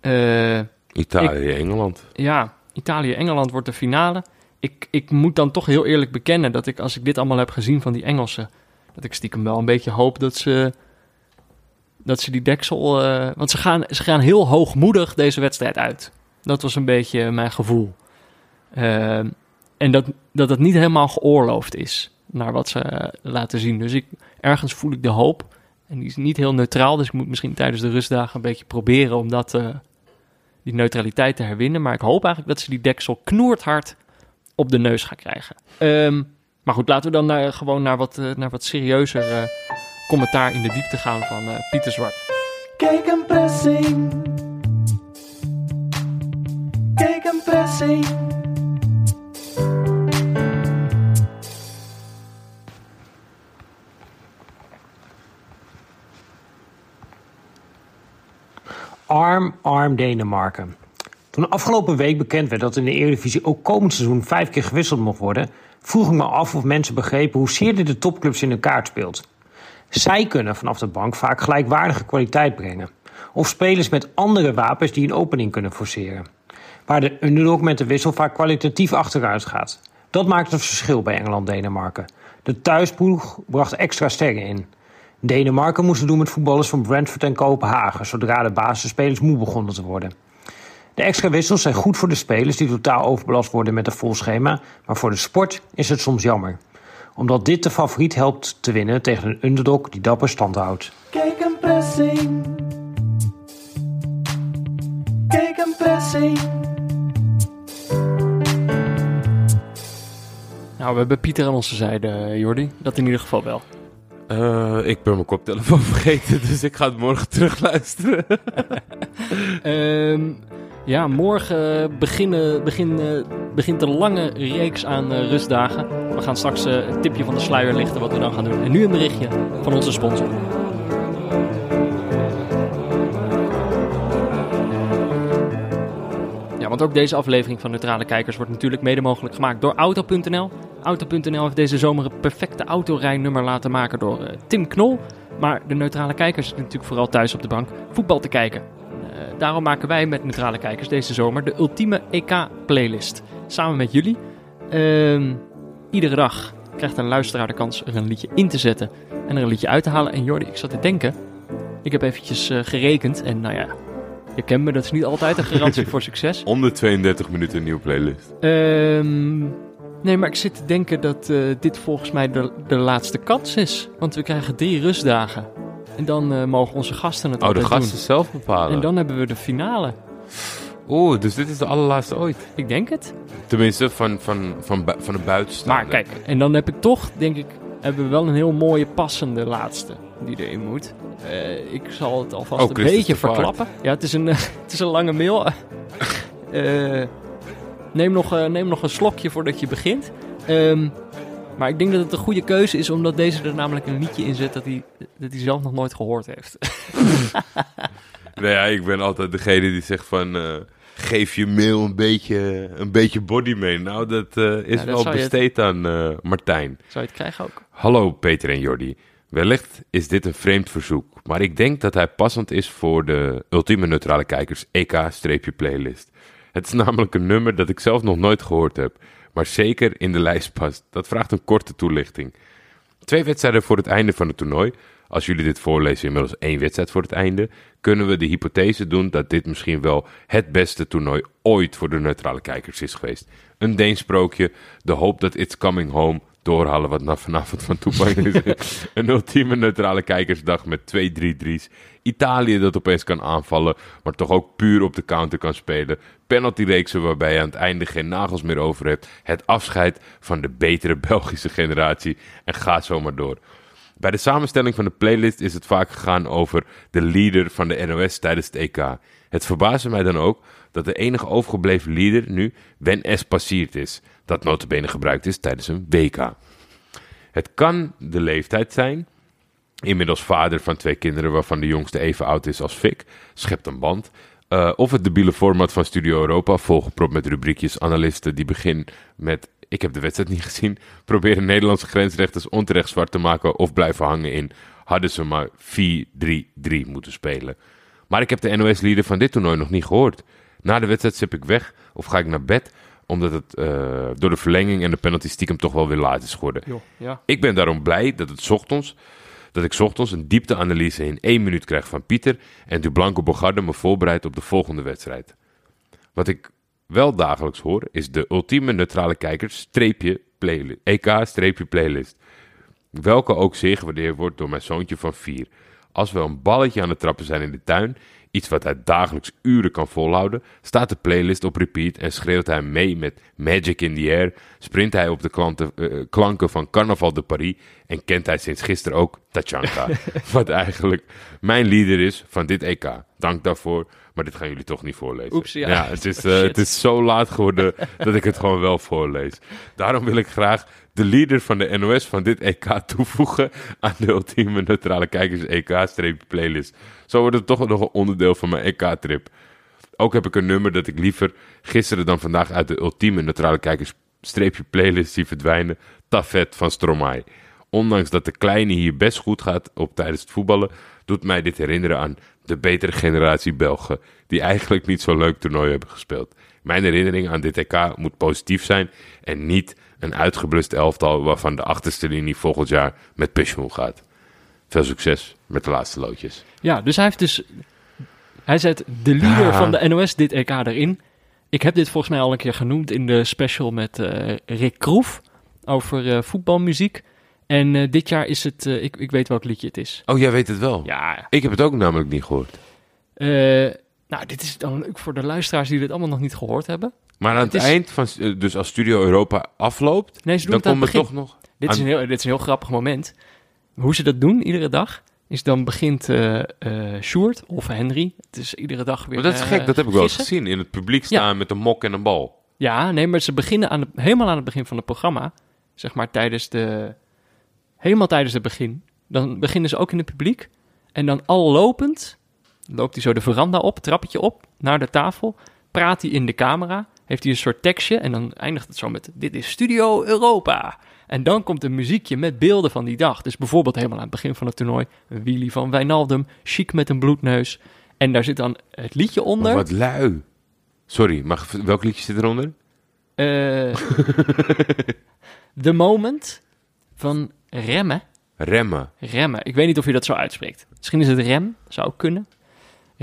A: Eh,
C: Italië, Engeland.
A: ja, Italië-Engeland wordt de finale. Ik, ik moet dan toch heel eerlijk bekennen dat ik, als ik dit allemaal heb gezien van die Engelsen, dat ik stiekem wel een beetje hoop dat ze, dat ze die deksel. eh, want ze gaan, ze gaan heel hoogmoedig deze wedstrijd uit. Dat was een beetje mijn gevoel. Ehm, en dat, dat het niet helemaal geoorloofd is naar wat ze eh, laten zien. Dus ik, ergens voel ik de hoop. En die is niet heel neutraal, dus ik moet misschien tijdens de rustdagen een beetje proberen om dat, eh, die neutraliteit te herwinnen. Maar ik hoop eigenlijk dat ze die deksel knoerthard op de neus gaan krijgen. Ehm, maar goed, laten we dan naar, gewoon naar wat, eh, naar wat serieuzer eh, commentaar in de diepte gaan van eh, Pieter Zwart.
D: Kijk een pressing. Kijk een pressing.
E: Arm, arm Denemarken. Toen afgelopen week bekend werd dat in de Eredivisie ook komend seizoen vijf keer gewisseld mocht worden, vroeg ik me af of mensen begrepen hoezeer dit de topclubs in de kaart speelt. Zij kunnen vanaf de bank vaak gelijkwaardige kwaliteit brengen. Of spelers met andere wapens die een opening kunnen forceren. Waar de underdog met de wissel vaak kwalitatief achteruit gaat. Dat maakt het verschil bij Engeland-Denemarken. De thuisploeg bracht extra sterren in. Denemarken moest het doen met voetballers van Brentford en Kopenhagen, zodra de basisspelers moe begonnen te worden. De extra wissels zijn goed voor de spelers die totaal overbelast worden met een vol schema, maar voor de sport is het soms jammer. omdat dit de favoriet helpt te winnen tegen een underdog die dapper stand houdt.
D: Gegenpressing. Gegenpressing.
A: Nou, we hebben Pieter aan onze zijde, eh, Jordi. Dat in ieder geval wel.
C: Eh, ik ben mijn koptelefoon (laughs) vergeten, dus ik ga het morgen terugluisteren. (laughs)
A: Ehm, ja, morgen beginnen, begin, eh, begint een lange reeks aan eh, rustdagen. We gaan straks eh, het tipje van de sluier lichten wat we dan gaan doen. En nu een berichtje van onze sponsor. Ja, want ook deze aflevering van Neutrale Kijkers wordt natuurlijk mede mogelijk gemaakt door Auto.nl. Auto.nl heeft deze zomer een perfecte autorijnummer laten maken door eh, Tim Knol. Maar de Neutrale Kijkers zitten natuurlijk vooral thuis op de bank voetbal te kijken. Daarom maken wij met Neutrale Kijkers deze zomer de ultieme EK-playlist. Samen met jullie. Ehm, iedere dag krijgt een luisteraar de kans er een liedje in te zetten en er een liedje uit te halen. En Jordi, ik zat te denken, ik heb eventjes eh, gerekend en nou ja, je kent me, dat is niet altijd een garantie voor succes. (laughs)
C: Onder 32 minuten een nieuwe playlist.
A: Ehm, nee, maar ik zit te denken dat eh, dit volgens mij de, de laatste kans is. Want we krijgen drie rustdagen. En dan eh, mogen onze gasten het
C: Oh, de gasten zelf bepalen.
A: En dan hebben we de finale.
C: Oeh, dus dit is de allerlaatste ooit.
A: Ik denk het.
C: Tenminste, van, van, van, van de buitenstaander.
A: Maar kijk, en dan heb ik toch, denk ik, hebben we wel een heel mooie passende laatste die erin moet. Eh, ik zal het alvast
C: Oh,
A: een beetje verklappen. Ja, het is een, (laughs) het is een lange mail. Eh, neem, nog, neem nog een slokje voordat je begint. Ehm, maar ik denk dat het een goede keuze is, omdat deze er namelijk een liedje in zet dat hij, dat hij zelf nog nooit gehoord heeft. (laughs)
C: Nee, ja, ik ben altijd degene die zegt van... eh, geef je mail een beetje, een beetje body mee. Nou, dat eh, is
A: dat
C: wel
A: het-
C: besteed aan eh, Martijn.
A: Zou je het krijgen ook?
C: Hallo Peter en Jordi. Wellicht is dit een vreemd verzoek, maar ik denk dat hij passend is voor de ultieme neutrale kijkers EK-playlist. Het is namelijk een nummer dat ik zelf nog nooit gehoord heb, maar zeker in de lijst past. Dat vraagt een korte toelichting. Twee wedstrijden voor het einde van het toernooi. Als jullie dit voorlezen, inmiddels één wedstrijd voor het einde. Kunnen we de hypothese doen dat dit misschien wel het beste toernooi ooit voor de neutrale kijkers is geweest. Een Deens sprookje, de hoop dat It's Coming Home doorhalen wat na vanavond van toepassing is. (laughs) een ultieme neutrale kijkersdag met twee 3-3's. Italië dat opeens kan aanvallen, maar toch ook puur op de counter kan spelen. Penaltyreeksen waarbij je aan het einde geen nagels meer over hebt. Het afscheid van de betere Belgische generatie. En ga zo maar door. Bij de samenstelling van de playlist is het vaak gegaan over de leader van de NOS tijdens het EK. Het verbaasde mij dan ook dat de enige overgebleven leader nu Wen S. Passiert is. Dat notabene gebruikt is tijdens een WK. Het kan de leeftijd zijn. Inmiddels vader van twee kinderen waarvan de jongste even oud is als Fik. Schept een band. Eh, of het debiele format van Studio Europa, volgepropt met rubriekjes analisten die begin met ik heb de wedstrijd niet (laughs) gezien, proberen Nederlandse grensrechters onterecht zwart te maken of blijven hangen in hadden ze maar 4-3-3 moeten spelen. Maar ik heb de NOS-leader van dit toernooi nog niet gehoord. Na de wedstrijd zip ik weg of ga ik naar bed, omdat het eh, door de verlenging en de penalty stiekem toch wel weer laat is geworden.
A: Ja.
C: Ik ben daarom blij dat, het ochtends, dat ik ochtends een diepteanalyse in één minuut krijg van Pieter en Dublanco Bogarde me voorbereidt op de volgende wedstrijd. Wat ik wel dagelijks hoor is de ultieme neutrale kijkers streepje playlist, EK playlist. Welke ook zeer gewaardeerd wordt door mijn zoontje van vier. Als we een balletje aan het trappen zijn in de tuin, iets wat hij dagelijks uren kan volhouden, staat de playlist op repeat en schreeuwt hij mee met Magic in the Air, sprint hij op de klanten, eh, klanken van Carnaval de Paris en kent hij sinds gisteren ook Tachanka. (laughs) wat eigenlijk mijn leader is van dit EK. Dank daarvoor, maar dit gaan jullie toch niet voorlezen.
A: Oeps, ja.
C: het, is, eh, (laughs) het is zo laat geworden dat ik het gewoon wel voorlees. Daarom wil ik graag de leader van de NOS van dit EK (laughs) toevoegen aan de ultieme neutrale kijkers EK-playlist. Zo wordt het toch nog een onderdeel van mijn EK-trip. Ook heb ik een nummer dat ik liever gisteren dan vandaag uit de ultieme neutrale kijkers streepje playlist zie verdwijnen. Tafet van Stromae. Ondanks dat de kleine hier best goed gaat op tijdens het voetballen, doet mij dit herinneren aan de betere generatie Belgen, die eigenlijk niet zo'n leuk toernooi hebben gespeeld. Mijn herinnering aan dit EK moet positief zijn en niet een uitgeblust elftal waarvan de achterste linie volgend jaar met pensioen gaat. Veel succes met de laatste loodjes.
A: Ja, dus hij heeft dus... Hij zet de leader
C: Ja.
A: van de NOS dit EK erin. Ik heb dit volgens mij al een keer genoemd in de special met eh, Rick Kroef. over eh, voetbalmuziek. En eh, dit jaar is het, eh, ik, ik weet welk liedje het is.
C: Oh, jij weet het wel.
A: Ja,
C: Ik heb het ook namelijk niet gehoord.
A: Nou, dit is dan leuk voor de luisteraars die dit allemaal nog niet gehoord hebben.
C: Maar aan het,
A: Het is-
C: eind van, eh, dus als Studio Europa afloopt,
A: Nee, ze doen
C: dan
A: het begin.
C: toch nog...
A: Dit is, een heel, dit is een heel grappig moment. Hoe ze dat doen, iedere dag, is dan begint eh Sjoerd of Henry. Het is iedere dag weer
C: Maar dat is gek, dat heb ik wel eens gezien. In het publiek staan met een mok en een bal.
A: Ja, nee, maar ze beginnen aan het, helemaal aan het begin van het programma. Zeg maar tijdens de... Helemaal tijdens het begin. Dan beginnen ze ook in het publiek. En dan al lopend loopt hij zo de veranda op, trappetje op, naar de tafel. Praat hij in de camera. Heeft hij een soort tekstje. En dan eindigt het zo met, dit is Studio Europa. En dan komt een muziekje met beelden van die dag. Dus bijvoorbeeld helemaal aan het begin van het toernooi. Een wheelie van Wijnaldum, chic met een bloedneus. En daar zit dan het liedje
C: Maar
A: onder.
C: wat lui. Sorry, maar welk liedje zit eronder?
A: Eh The Moment van Remmen.
C: Remmen.
A: Remmen. Ik weet niet of je dat zo uitspreekt. Misschien is het rem. Zou kunnen.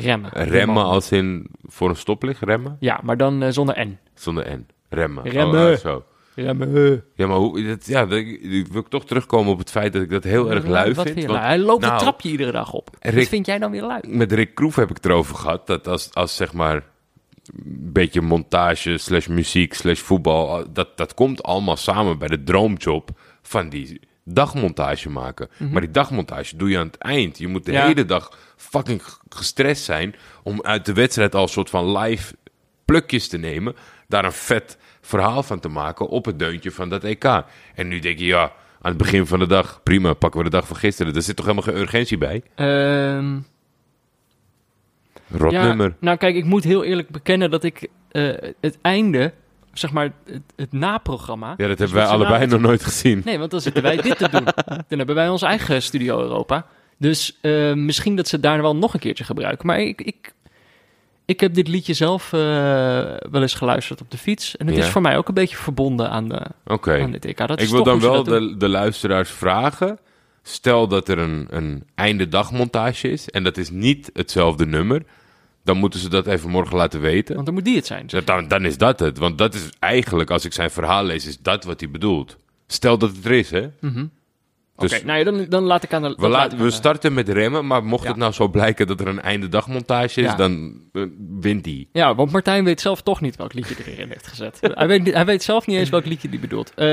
A: Remmen.
C: Remmen als in voor een stoplicht, remmen?
A: Ja, maar dan eh, zonder N.
C: Zonder N. Remmen.
A: Remmen.
C: Oh, zo.
A: Remmen.
C: Ja, maar hoe, dat, ja, dat, ik wil toch terugkomen op het feit dat ik dat heel erg lui
A: Wat
C: vind. want
A: lui? Hij loopt
C: nou,
A: een trapje iedere dag op.
C: Rick-
A: Wat vind jij dan weer lui?
C: Met Rick Kroef heb ik het erover gehad. Dat als, als zeg maar een beetje montage slash muziek slash voetbal. Dat, dat komt allemaal samen bij de droomjob van die dagmontage maken. Maar die dagmontage doe je aan het eind. Je moet de
A: Ja.
C: hele dag fucking gestrest zijn om uit de wedstrijd al een soort van live plukjes te nemen. Daar een vet verhaal van te maken op het deuntje van dat EK. En nu denk je, ja, aan het begin van de dag, prima, pakken we de dag van gisteren. Er zit toch helemaal geen urgentie bij?
A: Ehm,
C: Rot
A: ja,
C: nummer.
A: Nou kijk, ik moet heel eerlijk bekennen dat ik eh, het einde, zeg maar het, het naprogramma...
C: Ja, dat
A: dus
C: hebben wij allebei nog nooit gezien.
A: Nee, want dan zitten wij dit te doen. (laughs) Dan hebben wij ons eigen Studio Europa. Dus eh, misschien dat ze het daar wel nog een keertje gebruiken. Maar ik, ik, ik heb dit liedje zelf eh, wel eens geluisterd op de fiets. En het
C: Ja.
A: is voor mij ook een beetje verbonden aan, de,
C: Oké.
A: aan dit EK. Dat
C: Ik wil dan wel de, de luisteraars vragen. Stel dat er een, een einde dagmontage is en dat is niet hetzelfde nummer. Dan moeten ze dat even morgen laten weten.
A: Want dan moet die het zijn.
C: Dan, dan is dat het. Want dat is eigenlijk, als ik zijn verhaal lees, is dat wat hij bedoelt. Stel dat het er is, hè?
A: Mhm.
C: Dus
A: Oké, nou ja, dan, dan laat ik aan de...
C: we,
A: dat laat ik
C: we starten met remmen, maar mocht
A: Ja.
C: het nou zo blijken dat er een einde dagmontage is,
A: Ja.
C: dan eh, wint hij.
A: Ja, want Martijn weet zelf toch niet welk liedje erin heeft gezet. (laughs) hij, weet, hij weet zelf niet eens welk liedje hij bedoelt. Eh,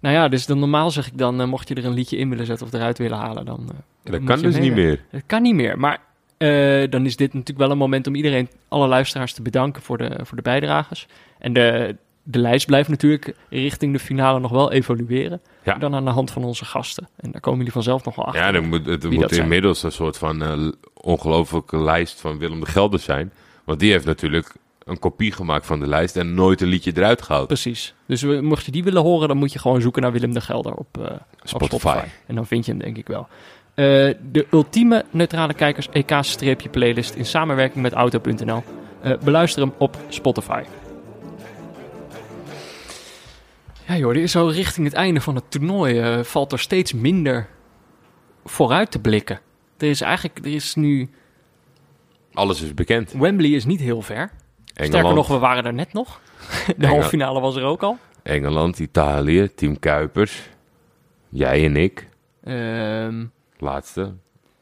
A: nou ja, dus dan normaal zeg ik dan, eh, mocht je er een liedje in willen zetten of eruit willen halen, dan...
C: Dat kan dus niet meer.
A: Het kan niet meer, maar eh, dan is dit natuurlijk wel een moment om iedereen, alle luisteraars te bedanken voor de, voor de bijdrages. En de, de lijst blijft natuurlijk richting de finale nog wel evolueren.
C: Ja.
A: Dan aan de hand van onze gasten. En daar komen jullie vanzelf nog wel achter.
C: Ja, dan moet, het moet
A: zijn.
C: inmiddels een soort van eh, ongelofelijke lijst van Willem de Gelder zijn. Want die heeft natuurlijk een kopie gemaakt van de lijst en nooit een liedje eruit gehaald.
A: Precies. Dus we, mocht je die willen horen, dan moet je gewoon zoeken naar Willem de Gelder op, eh, op.
C: Spotify.
A: En dan vind je hem denk ik wel. Eh, de ultieme neutrale kijkers EK-playlist in samenwerking met Auto.nl. Eh, beluister hem op Spotify. Ja joh, dit is zo richting het einde van het toernooi. eh, valt er steeds minder vooruit te blikken. Er is eigenlijk, er is nu...
C: Alles is bekend.
A: Wembley is niet heel ver. Sterker
C: Engeland,
A: nog, we waren er net nog. (laughs) De halve finale was er ook al.
C: Engeland, Italië, Team Kuipers. Jij en ik.
A: Ehm,
C: Laatste.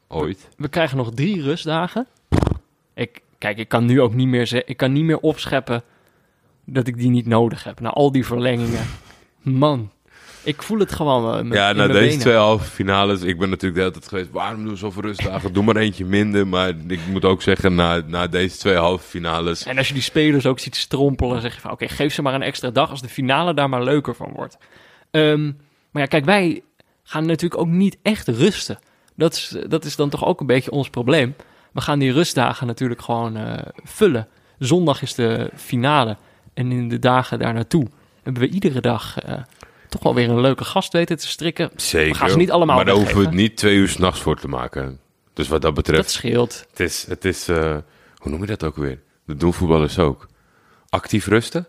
C: Ooit.
A: we krijgen nog drie rustdagen. Ik, kijk, ik kan nu ook niet meer, ze- ik kan niet meer opscheppen dat ik die niet nodig heb. Na al die verlengingen. Man, ik voel het gewoon mijn,
C: Ja, na deze
A: benen.
C: twee halve finales. Ik ben natuurlijk de hele tijd geweest. Waarom doen we zoveel rustdagen? Doe maar eentje minder. Maar ik moet ook zeggen, na, na deze twee halve finales.
A: En als je die spelers ook ziet strompelen, zeg je van... oké, geef ze maar een extra dag als de finale daar maar leuker van wordt. Ehm, maar ja, kijk, wij gaan natuurlijk ook niet echt rusten. Dat is, dat is dan toch ook een beetje ons probleem. We gaan die rustdagen natuurlijk gewoon eh, vullen. Zondag is de finale. En in de dagen daar naartoe hebben we iedere dag... eh, toch wel weer een leuke gast weten te strikken.
C: Zeker.
A: We gaan ze niet allemaal
C: Maar daar hoeven we het niet twee uur s'nachts voor te maken. Dus wat dat betreft.
A: Dat scheelt.
C: Het is, het is eh, hoe noem je dat ook weer? Dat doen voetballers ook. Actief rusten?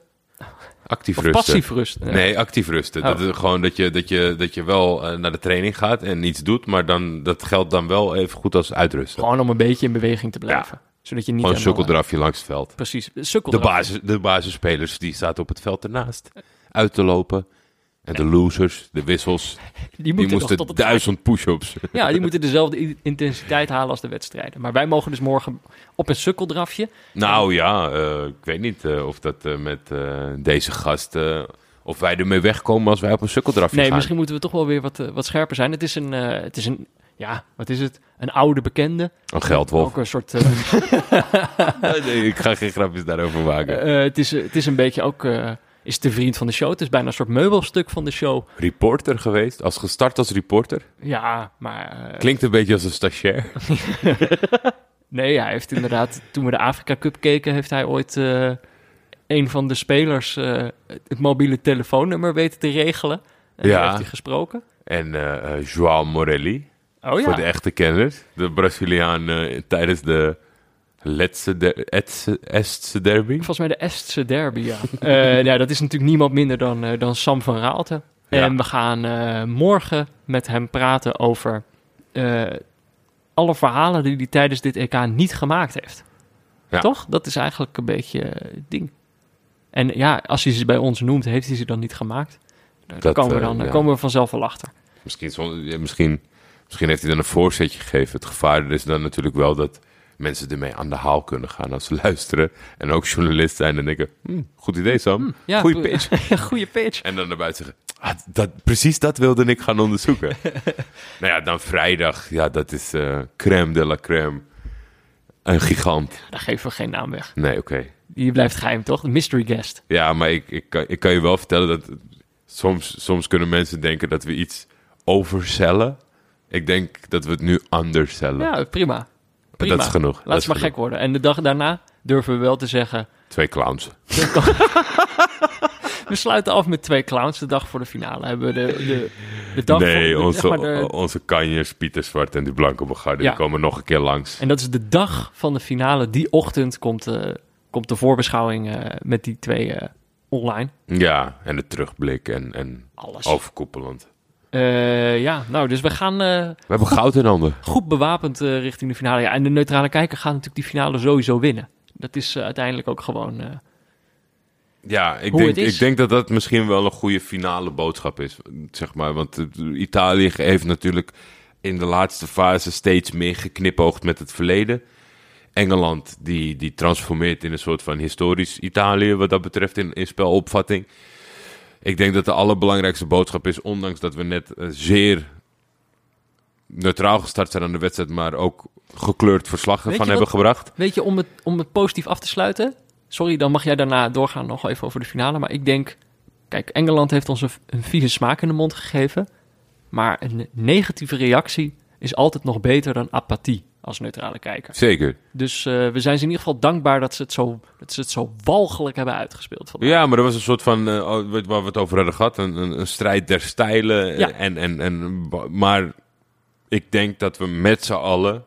C: Actief
A: Of
C: rusten.
A: passief rusten. Ja.
C: Nee, actief rusten.
A: Oh.
C: Dat is gewoon dat je, dat je, dat je wel eh, naar de training gaat en iets doet, maar dan, dat geldt dan wel even goed als uitrusten.
A: Gewoon om een beetje in beweging te blijven. Zodat je niet
C: Gewoon een sukkeldrafje langs het veld.
A: Precies,
C: De,
A: sukkeldraf.
C: basis, de basisspelers die zaten op het veld ernaast. Uit te lopen. En de losers, de wissels,
A: Die
C: die moesten
A: tot
C: duizend push-ups.
A: Ja, die moeten dezelfde intensiteit halen als de wedstrijden. Maar wij mogen dus morgen op een sukkeldrafje.
C: Nou ja, eh, ik weet niet eh, of dat eh, met deze gast... eh, of wij ermee wegkomen als wij op een sukkeldrafje
A: Nee,
C: gaan.
A: misschien moeten we toch wel weer wat, wat scherper zijn. Het is een, het is een, ja, wat is het? Een oude bekende.
C: Een geldwolf.
A: Ook een soort, (laughs)
C: nee, ik ga geen grapjes daarover maken.
A: het, is, het is een beetje ook, is de vriend van de show. Het is bijna een soort meubelstuk van de show.
C: reporter geweest, als gestart als reporter.
A: Ja, maar... eh,
C: Klinkt een beetje als een stagiair. (laughs)
A: Nee, hij heeft inderdaad, toen we de Afrika Cup keken, heeft hij ooit eh, een van de spelers eh, het mobiele telefoonnummer weten te regelen. En
C: Ja.
A: heeft hij gesproken.
C: En Joao Morelli,
A: Oh ja.
C: voor de echte kenners. De Braziliaan tijdens de Letse de, Etse- Estse derby.
A: Volgens mij de Estse derby, ja. (laughs) Eh, ja, dat is natuurlijk niemand minder dan, eh, dan Sam van Raalte.
C: Ja.
A: En we gaan eh, morgen met hem praten over alle verhalen die hij tijdens dit EK niet gemaakt heeft.
C: Ja.
A: Toch? Dat is eigenlijk een beetje het ding. En ja, als hij ze bij ons noemt, heeft hij ze dan niet gemaakt? Daar
C: Dat,
A: komen, we dan,
C: ja.
A: komen we vanzelf wel achter.
C: Misschien, misschien, misschien heeft hij dan een voorzetje gegeven. Het gevaar is dan natuurlijk wel dat mensen ermee aan de haal kunnen gaan als ze (laughs) luisteren. En ook journalist zijn en denken, hm, goed idee Sam,
A: Ja,
C: goeie
A: goe-
C: pitch. (laughs)
A: Ja, pitch.
C: En dan naar buiten zeggen, ah, dat, precies dat wilde ik gaan onderzoeken. (laughs) nou ja, dan vrijdag, ja, dat is eh crème de la crème. Een gigant.
A: Daar geven we geen naam weg.
C: Nee, oké.
A: Die blijft geheim, toch? Mystery guest.
C: Ja, maar ik, ik, kan, ik kan je wel vertellen dat soms, soms kunnen mensen denken dat we iets overcellen. Ik denk dat we het nu undercellen.
A: Ja, prima. Prima.
C: Dat is genoeg.
A: Laat ze
C: is
A: maar
C: genoeg.
A: gek worden. En de dag daarna durven we wel te zeggen...
C: Twee clowns. (laughs)
A: We sluiten af met twee clowns. De dag voor de finale hebben we de, de, de dag
C: nee,
A: voor, de-
C: onze,
A: zeg maar de-
C: onze kanjers, Pieter Zwart en die Blanke Bogarde,
A: Ja.
C: die komen nog een keer langs.
A: En dat is de dag van de finale. Die ochtend komt, eh, komt de voorbeschouwing eh, met die twee eh, online.
C: Ja, en de terugblik en, en
A: Alles.
C: overkoepelend.
A: Eh, ja, nou, dus we gaan eh,
C: We hebben goud in handen.
A: goed bewapend eh, richting de finale. Ja, en de neutrale kijker gaat natuurlijk die finale sowieso winnen. Dat is uiteindelijk ook gewoon...
C: Ja, ik denk, ik denk dat dat misschien wel een goede finale boodschap is. Zeg maar, want Italië heeft natuurlijk in de laatste fase steeds meer geknipoogd met het verleden. Engeland die, die transformeert in een soort van historisch Italië wat dat betreft in, in spelopvatting. Ik denk dat de allerbelangrijkste boodschap is, ondanks dat we net eh, zeer neutraal gestart zijn aan de wedstrijd, maar ook gekleurd verslag ervan hebben
A: wat-
C: gebracht.
A: Weet je, om het, om het positief af te sluiten. Sorry, dan mag jij daarna doorgaan nog even over de finale. Maar ik denk, kijk, Engeland heeft ons een, een vieze smaak in de mond gegeven. Maar een negatieve reactie is altijd nog beter dan apathie als neutrale kijker.
C: Zeker.
A: Dus eh, we zijn ze in ieder geval dankbaar dat ze het zo, dat ze het zo walgelijk hebben uitgespeeld. vandaag.
C: Ja, maar er was een soort van, weet waar we het over hadden gehad, een, een, een strijd der stijlen. eh,
A: Ja.
C: En, en, en, maar ik denk dat we met z'n allen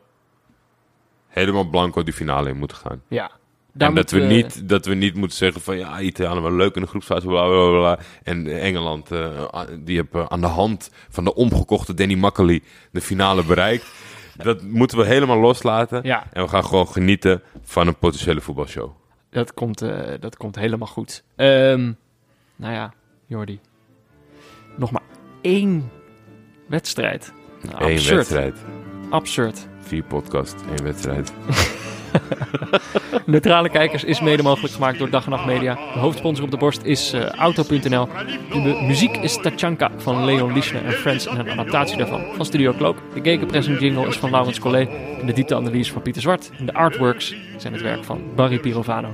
C: helemaal blanco die finale in moeten gaan.
A: ja. Daar
C: en dat we, niet, dat we niet moeten zeggen van ja, Italië wel leuk in de groepsfase, bla bla bla. En Engeland, die hebben aan de hand van de omgekochte Danny Makkely de finale bereikt. Dat moeten we helemaal loslaten.
A: Ja.
C: En we gaan gewoon genieten van een potentiële voetbalshow.
A: Dat komt, eh, dat komt helemaal goed. Ehm, nou ja, Jordi. Nog maar één wedstrijd. Nou,
C: Eén
A: absurd.
C: wedstrijd.
A: Absurd.
C: Vier podcast, één wedstrijd. (laughs) (laughs)
A: Neutrale Kijkers is mede mogelijk gemaakt door Dag en Nacht Media. De hoofdsponsor op de borst is eh, Auto.nl. De muziek is Tachanka van Leon Lischner en Friends en een adaptatie daarvan van Studio Cloak. De gegenpressing jingle is van Laurens Collet en de diepteanalyse van Pieter Zwart. En de artworks zijn het werk van Barry Pirovano.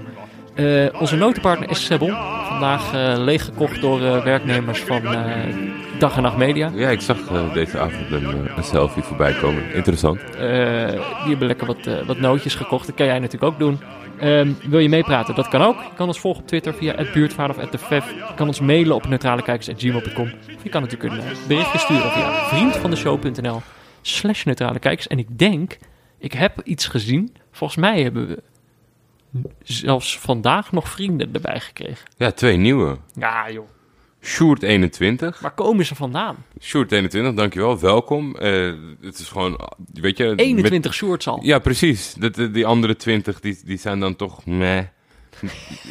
A: Eh, onze notenpartner is Sebon. Vandaag eh, leeggekocht door eh, werknemers van Dag en Nacht Media.
C: Ja, ik zag deze avond een, een selfie voorbij komen. Interessant.
A: Die hebben lekker wat, wat nootjes gekocht. Dat kan jij natuurlijk ook doen. Ehm, wil je meepraten? Dat kan ook. Je kan ons volgen op Twitter via buurtvader of @defef. Je kan ons mailen op neutralekijkers.gmail.com. Of je kan natuurlijk een berichtje sturen via vriendvandeshow.nl slash neutrale kijkers. En ik denk, ik heb iets gezien. Volgens mij hebben we zelfs vandaag nog vrienden erbij gekregen.
C: Ja, twee nieuwe.
A: Ja joh,
C: Sjoerd 21.
A: waar komen ze vandaan?
C: Sjoerd 21, dankjewel. Welkom. Eh, het is gewoon, weet je... met-
A: 21 shorts al.
C: Ja, precies. Dat, eh, die andere 20, die, die zijn dan toch meh.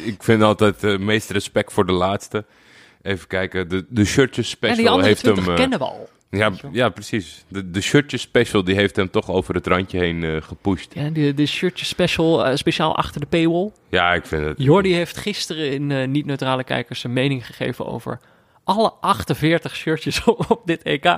C: ik vind altijd het meeste respect voor de laatste. Even kijken, de, de shirtjes special
A: die andere
C: heeft
A: 20
C: hem... eh,
A: kennen we al.
C: Ja, ja, precies. De, de shirtjes special die heeft hem toch over het randje heen eh, gepusht.
A: Ja, de, de shirtje special, eh, speciaal achter de paywall.
C: Ja, ik vind het...
A: Jordi heeft gisteren in eh, Niet-Neutrale Kijkers zijn mening gegeven over alle 48 shirtjes (laughs) op dit EK.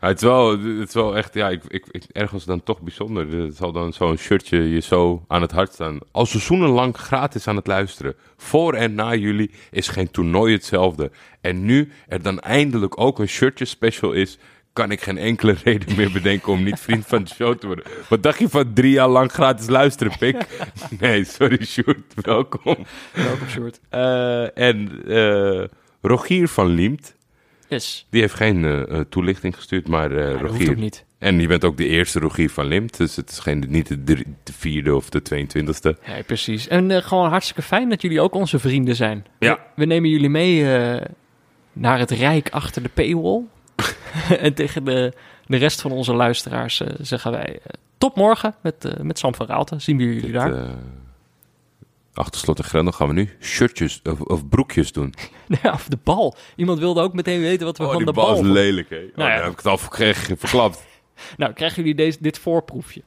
C: Ja, het, is wel, het is wel echt, ja, ik, ik, ik, ergens dan toch bijzonder. Het zal dan zo'n shirtje je zo aan het hart staan. Al seizoenenlang gratis aan het luisteren. Voor en na jullie is geen toernooi hetzelfde. En nu er dan eindelijk ook een shirtje special is, kan ik geen enkele (laughs) reden meer bedenken om niet vriend van de show te worden. Wat dacht je van drie jaar lang gratis luisteren, pik? (laughs) Nee, sorry, Sjoerd, welkom.
A: Welkom shirt.
C: Eh, en eh, Rogier van Liemt,
A: Yes.
C: die heeft geen eh, eh, toelichting gestuurd, maar
A: Ja, hoeft
C: Rogier...
A: niet.
C: En je bent ook de eerste Rogier van Limt, dus het is geen, niet de, drie- de vierde of de 22e.
A: Ja, precies. En gewoon hartstikke fijn dat jullie ook onze vrienden zijn.
C: Ja.
A: We, we nemen jullie mee naar het rijk achter de paywall. (laughs) en tegen de, de rest van onze luisteraars zeggen wij... tot morgen met, met Sam van Raalte. Zien we jullie daar.
C: Achter slot en grendel gaan we nu shirtjes of, of broekjes doen. (laughs)
A: Ja, of de bal. Iemand wilde ook meteen weten wat we
C: Oh,
A: van de bal...
C: bal is lelijk, hè? Oh,
A: Nou ja.
C: dan heb ik het al (laughs) verklapt.
A: Nou, krijgen jullie deze, dit voorproefje.